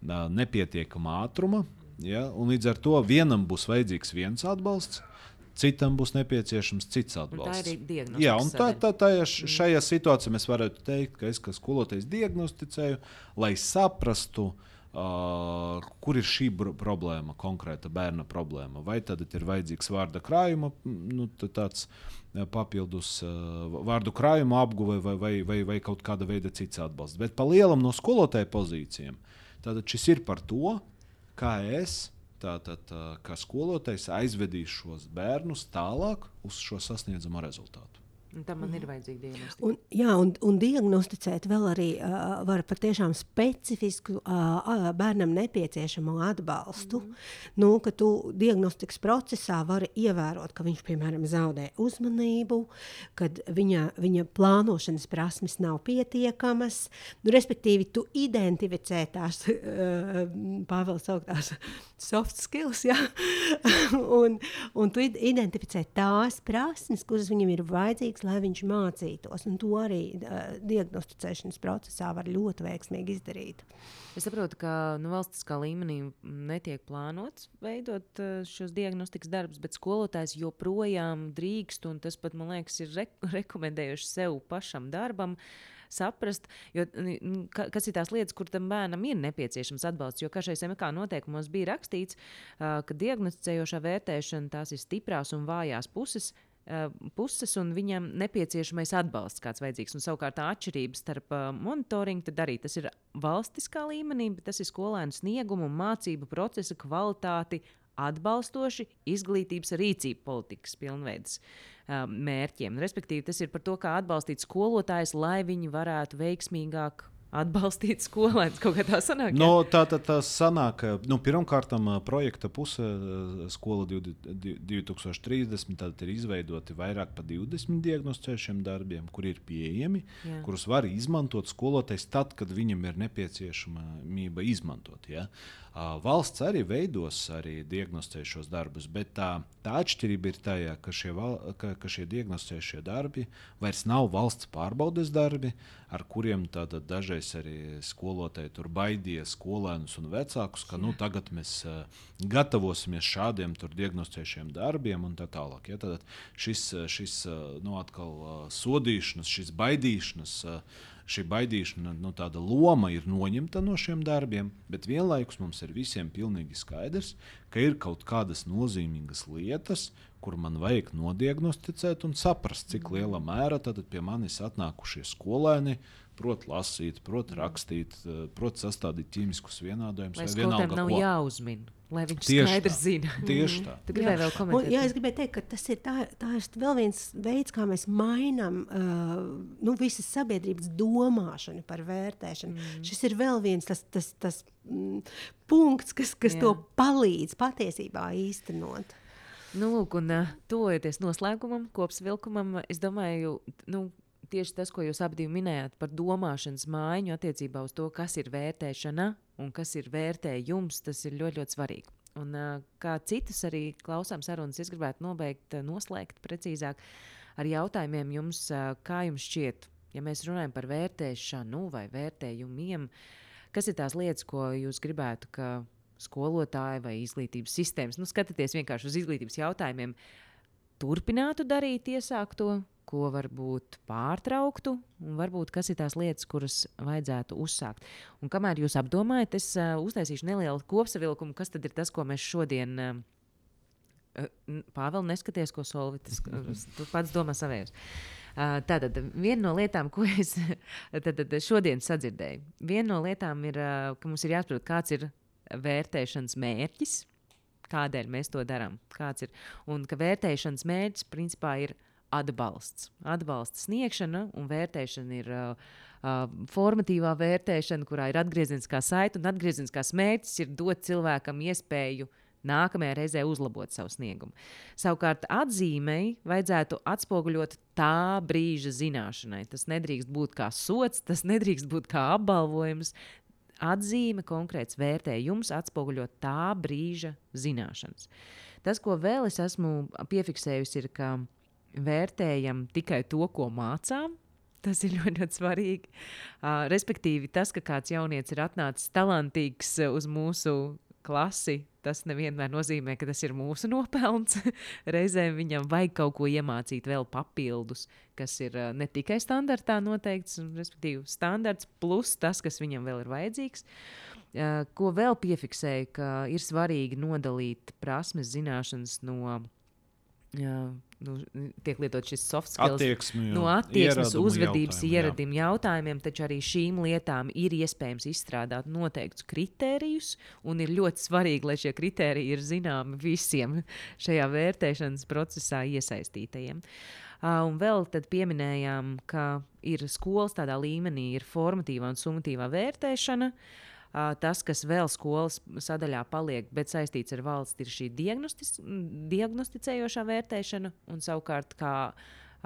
nepietiekamā ātruma. Ja, līdz ar to vienam būs vajadzīgs viens atbalsts, citam būs nepieciešams cits atbalsts. Un tā ir diagnostika. Jā, un tā, tā, tā, šajā situācijā mēs varētu teikt, ka es kā skolotājs diagnosticēju, lai saprastu, uh, kur ir šī problēma, konkrēta bērna problēma. Vai tad ir vajadzīgs vārda krājuma, nu, tāds papildus uh, vārdu krājuma apguve vai, vai, vai, vai kaut kāda veida cits atbalsts. Bet pa lielam no skolotāja pozīcijām, tad šis ir par to, kā es Tātad, kā skolotājs aizvedīs šos bērnus tālāk uz šo sasniedzamo rezultātu. Tam man ir vajadzīga diagnostika. Un, jā, un, un diagnosticēt vēl arī uh, var patiešām specifisku uh, bērnam nepieciešamo atbalstu. Mm nu, ka tu diagnostikas procesā vari ievērot, ka viņš, piemēram, zaudē uzmanību, kad viņa, viņa plānošanas prasmes nav pietiekamas. Nu, respektīvi, tu identificē tās, uh, Pāvils sauktās soft skills, ja? un, un tu identificē tās prasmes, kuras viņam ir vajadzīgas, lai viņš mācītos. Un to arī uh, diagnosticēšanas procesā var ļoti veiksmīgi izdarīt. Es saprotu, ka nu, valstiskā līmenī netiek plānots veidot šos diagnostikas darbus, bet skolotājs joprojām drīkst, un tas pat, man liekas, ir re rekomendējuši sev pašam darbam. Saprast, jo, ka, kas ir tās lietas, kur tam bērnam ir nepieciešams atbalsts. Jo kā šajos MK noteikumos bija rakstīts, ka diagnosticējošā vērtēšana tās ir stiprās un vājās puses, puses, un viņam nepieciešamais atbalsts kāds vajadzīgs. Un, savukārt, tā atšķirība starp uh, monitoringu arī tas ir valstiskā līmenī, bet tas ir skolēnu sniegumu un mācību procesa kvalitāti atbalstoši izglītības rīcību politikas pilnveidas uh, mērķiem. Respektīvi, tas ir par to, kā atbalstīt skolotājus, lai viņi varētu veiksmīgāk atbalstīt skolēnus. Kaut kā tā sanāk. No, tā tad tā, tā sanāk, nu, pirmkārt, projekta puse skola 2030 tad ir izveidoti vairāk par 20 diagnosticējušiem darbiem, kur ir pieejami, Jā. kurus var izmantot skolotājs tad, kad viņam ir nepieciešamība izmantot. Ja? Valsts arī veidos arī diagnosticējušos darbus, bet tā, tā atšķirība ir tajā, ka šie, val, ka, ka šie diagnosticējušie darbi vairs nav valsts pārbaudes darbi, ar kuriem dažreiz arī skolotāji tur baidīja skolēnus un vecākus, ka nu, tagad mēs uh, gatavosimies šādiem diagnosticējušiem darbiem un tā tālāk. Ja? Tad šis, šis uh, nu, atkal uh, sodīšanas, šis baidīšanas. Uh, šī baidīšana, nu, tāda loma ir noņemta no šiem darbiem, bet vienlaikus mums ir visiem pilnīgi skaidrs, ka ir kaut kādas nozīmīgas lietas, kur man vajag nodiagnosticēt un saprast, cik lielā mērā pie manis atnākušie skolēni prot lasīt, prot rakstīt, prot sastādīt ķīmiskus vienādojumus. Lai skolotājiem nav ko. jāuzmina. Lai viņš tieši skaidri tā. zina. Tieši tā. Tu gribēji vēl komentēt? Un, jā, es gribēju teikt, ka tas ir, tā, tā ir vēl viens veids, kā mēs mainām uh, nu, visas sabiedrības domāšanu par vērtēšanu. Mm. Šis ir vēl viens tas, tas, tas mm, punkts, kas, kas jā. to palīdz patiesībā īstenot. Nu, lūk, un uh, tuvojoties noslēgumam, kopsavilkumam, es domāju, nu, tieši tas, ko jūs abi minējāt par domāšanas maiņu attiecībā uz to, kas ir vērtēšana un kas ir vērtējums, tas ir ļoti, ļoti svarīgi. Un, kā citas arī klausām sarunas, es gribētu nobeigt, noslēgt precīzāk ar jautājumiem jums, kā jums šķiet, ja mēs runājam par vērtēšanu vai vērtējumiem, kas ir tās lietas, ko jūs gribētu, ka skolotāji vai izglītības sistēmas, nu, skatieties vienkārši uz izglītības jautājumiem, turpinātu darīt iesākto, ko varbūt pārtrauktu, un varbūt kas ir tās lietas, kuras vajadzētu uzsākt. Un kamēr jūs apdomājat, es uh, uztaisīšu nelielu kopsavilkumu, kas tad ir tas, ko mēs šodien. Uh, Pāvēl, neskaties, ko Solvitas. Tu pats domā savējos. Tātad viena no lietām, ko es tad, tad šodien sadzirdēju, viena no lietām ir, ka mums ir jāsaprot, kāds ir vērtēšanas mērķis, kādēļ mēs to darām. Un ka vērtēšanas mērķis principā ir atbalsts. Atbalsta sniegšana un vērtēšana ir uh, uh, formatīvā vērtēšana, kurā ir atgriezeniskā saite, un atgriezeniskās mērķis ir dot cilvēkam iespēju nākamajā reizē uzlabot savu sniegumu. Savukārt atzīmei vajadzētu atspoguļot tā brīža zināšanai. Tas nedrīkst būt kā sots, tas nedrīkst būt kā apbalvojums. Atzīme, konkrēts vērtējums atspoguļo tā brīža zināšanas. Tas, ko vēl es esmu piefiksējusi, ir, ka vērtējam tikai to, ko mācām. Tas ir ļoti, ļoti svarīgi. Uh, respektīvi, tas, ka kāds jaunietis ir atnācis talantīgs uz mūsu klasi, tas nevienmēr nozīmē, ka tas ir mūsu nopelns. Reizēm viņam vajag kaut ko iemācīt vēl papildus, kas ir ne tikai standartā noteikts, respektīvi, standarts plus tas, kas viņam vēl ir vajadzīgs. Ko vēl piefiksēju, ka ir svarīgi nodalīt prasmes, zināšanas no nu, tiek lietots šis soft skills. Attieksmi, no attieksmes, uzvedības, ieradību jautājumiem, taču arī šīm lietām ir iespējams izstrādāt noteiktus kritērijus, un ir ļoti svarīgi, lai šie kritēriji ir zināmi visiem šajā vērtēšanas procesā iesaistītajiem. Uh, un vēl tad pieminējām, ka ir skolas tādā līmenī, ir formatīvā un summatīvā vērtēšana. Uh, Tas, kas vēl skolas sadaļā paliek, bet saistīts ar valsts, ir šī diagnosticējošā vērtēšana un savukārt kā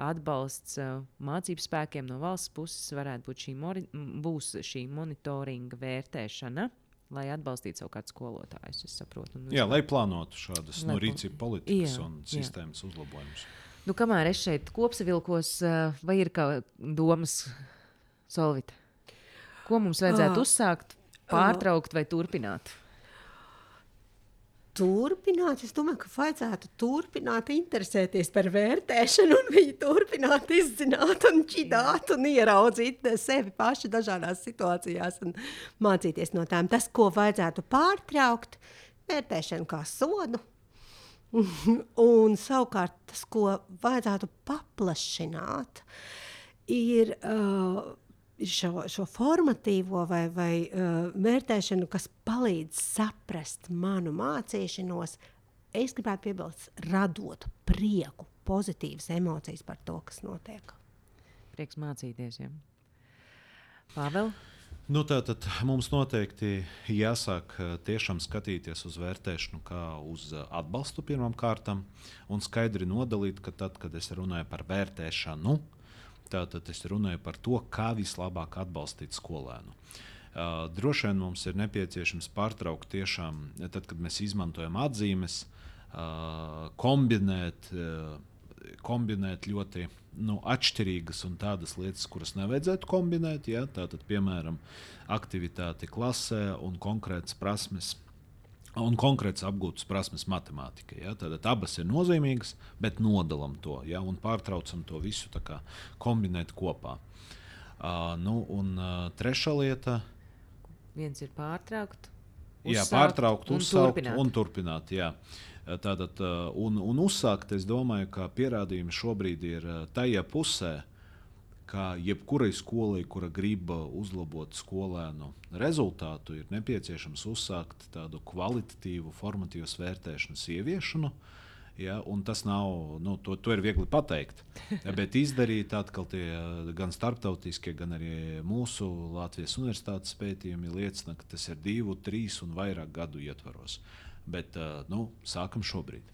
atbalsts mācību spēkiem no valsts puses varētu būt šī, mori, būs šī monitoringa vērtēšana. Lai atbalstītu savukārt skolotājus, es saprotu. Jā, lai plānotu šādas lai no rīcību politikas jā, un sistēmas jā. uzlabojumus. Nu, kamēr es šeit kopsavilkos, vai ir kādas domas, Solvita? Ko mums vajadzētu uh, uzsākt? Pārtraukt vai turpināt? Turpināt, es domāju, ka vajadzētu turpināt interesēties par vērtēšanu, un viņi turpināt izzināt, un čidāt, un ieraudzīt sevi paši dažādās situācijās un mācīties no tām. Tas, ko vajadzētu pārtraukt, vērtēšana kā sodu, un savukārt tas, ko vajadzētu paplašināt, ir uh, šo, šo formatīvo vai, vai uh, vērtēšanu, kas palīdz saprast manu mācīšanos, es gribētu piebilst, radot prieku, pozitīvas emocijas par to, kas notiek. Prieks mācīties. Ja. Pāvēl? Nu, tātad mums noteikti jāsāk tiešām skatīties uz vērtēšanu kā uz atbalstu pirmām kārtām un skaidri nodalīt, ka tad, kad es runāju par vērtēšanu, uh, Tātad es runāju par to, kā vislabāk atbalstīt skolēnu. Uh, droši vien mums ir nepieciešams pārtraukt tiešām, tad, kad mēs izmantojam atzīmes, uh, kombinēt, uh, kombinēt ļoti nu, atšķirīgas un tādas lietas, kuras nevajadzētu kombinēt. Ja? Tātad, piemēram, aktivitāte klasē un konkrētas prasmes un konkrēts apgūtas prasmes matemātikai. Ja? Tad abas ir nozīmīgas, bet nodalām to ja? un pārtraucam to visu kā, kombinēt kopā. Uh, nu, un uh, trešā lieta. Viens ir pārtraukt. Jā, pārtraukt, un uzsākt turpināt. un turpināt. Jā. Tātad, un, un uzsākt, es domāju, ka pierādījumi šobrīd ir tajā pusē, ka jebkurai skolai, kura grib uzlabot skolēnu rezultātu, ir nepieciešams uzsākt tādu kvalitatīvu, formatīvu vērtēšanas ieviešanu. Ja, tas nav, nu, to, to ir viegli pateikt. Bet izdarīt atkal tie gan starptautiskie, gan arī mūsu Latvijas universitātes pētījumi liecina, ka tas ir divu, trīs un vairāk gadu ietvaros. Bet nu, sākam šobrīd.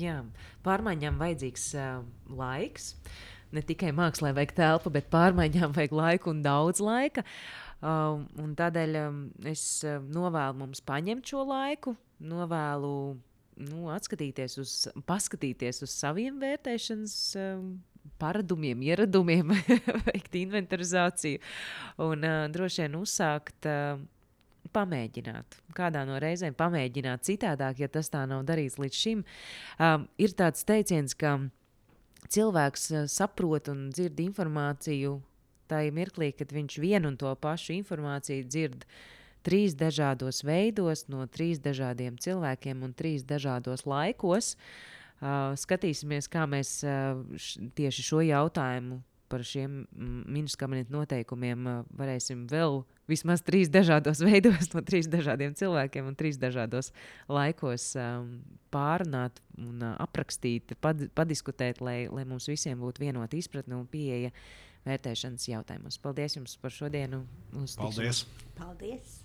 Jā, pārmaiņām vajadzīgs uh, laiks. Uh, ne tikai mākslā vajag telpu, bet pārmaiņām vajag laiku un daudz laika. Uh, un tādēļ um, es uh, novēlu mums paņemt šo laiku, novēlu nu, atskatīties uz, paskatīties uz saviem vērtēšanas um, paradumiem, ieradumiem, veikt inventarizāciju un uh, droši vien uzsākt. Uh, Pamēģināt, kādā no reizēm pamēģināt citādāk, ja tas tā nav darīts līdz šim. Um, ir tāds teiciens, ka cilvēks uh, saprot un dzird informāciju tajā mirklī, kad viņš vienu un to pašu informāciju dzird trīs dažādos veidos, no trīs dažādiem cilvēkiem un trīs dažādos laikos. Uh, skatīsimies, kā mēs uh, š, tieši šo jautājumu par šiem minus kabineta noteikumiem uh, varēsim vēl vismaz trīs dažādos veidos, no trīs dažādiem cilvēkiem un trīs dažādos laikos um, pārunāt un uh, aprakstīt, pad, padiskutēt, lai, lai mums visiem būtu vienota izpratne un pieeja vērtēšanas jautājumos. Paldies jums par šodienu! Paldies! Paldies!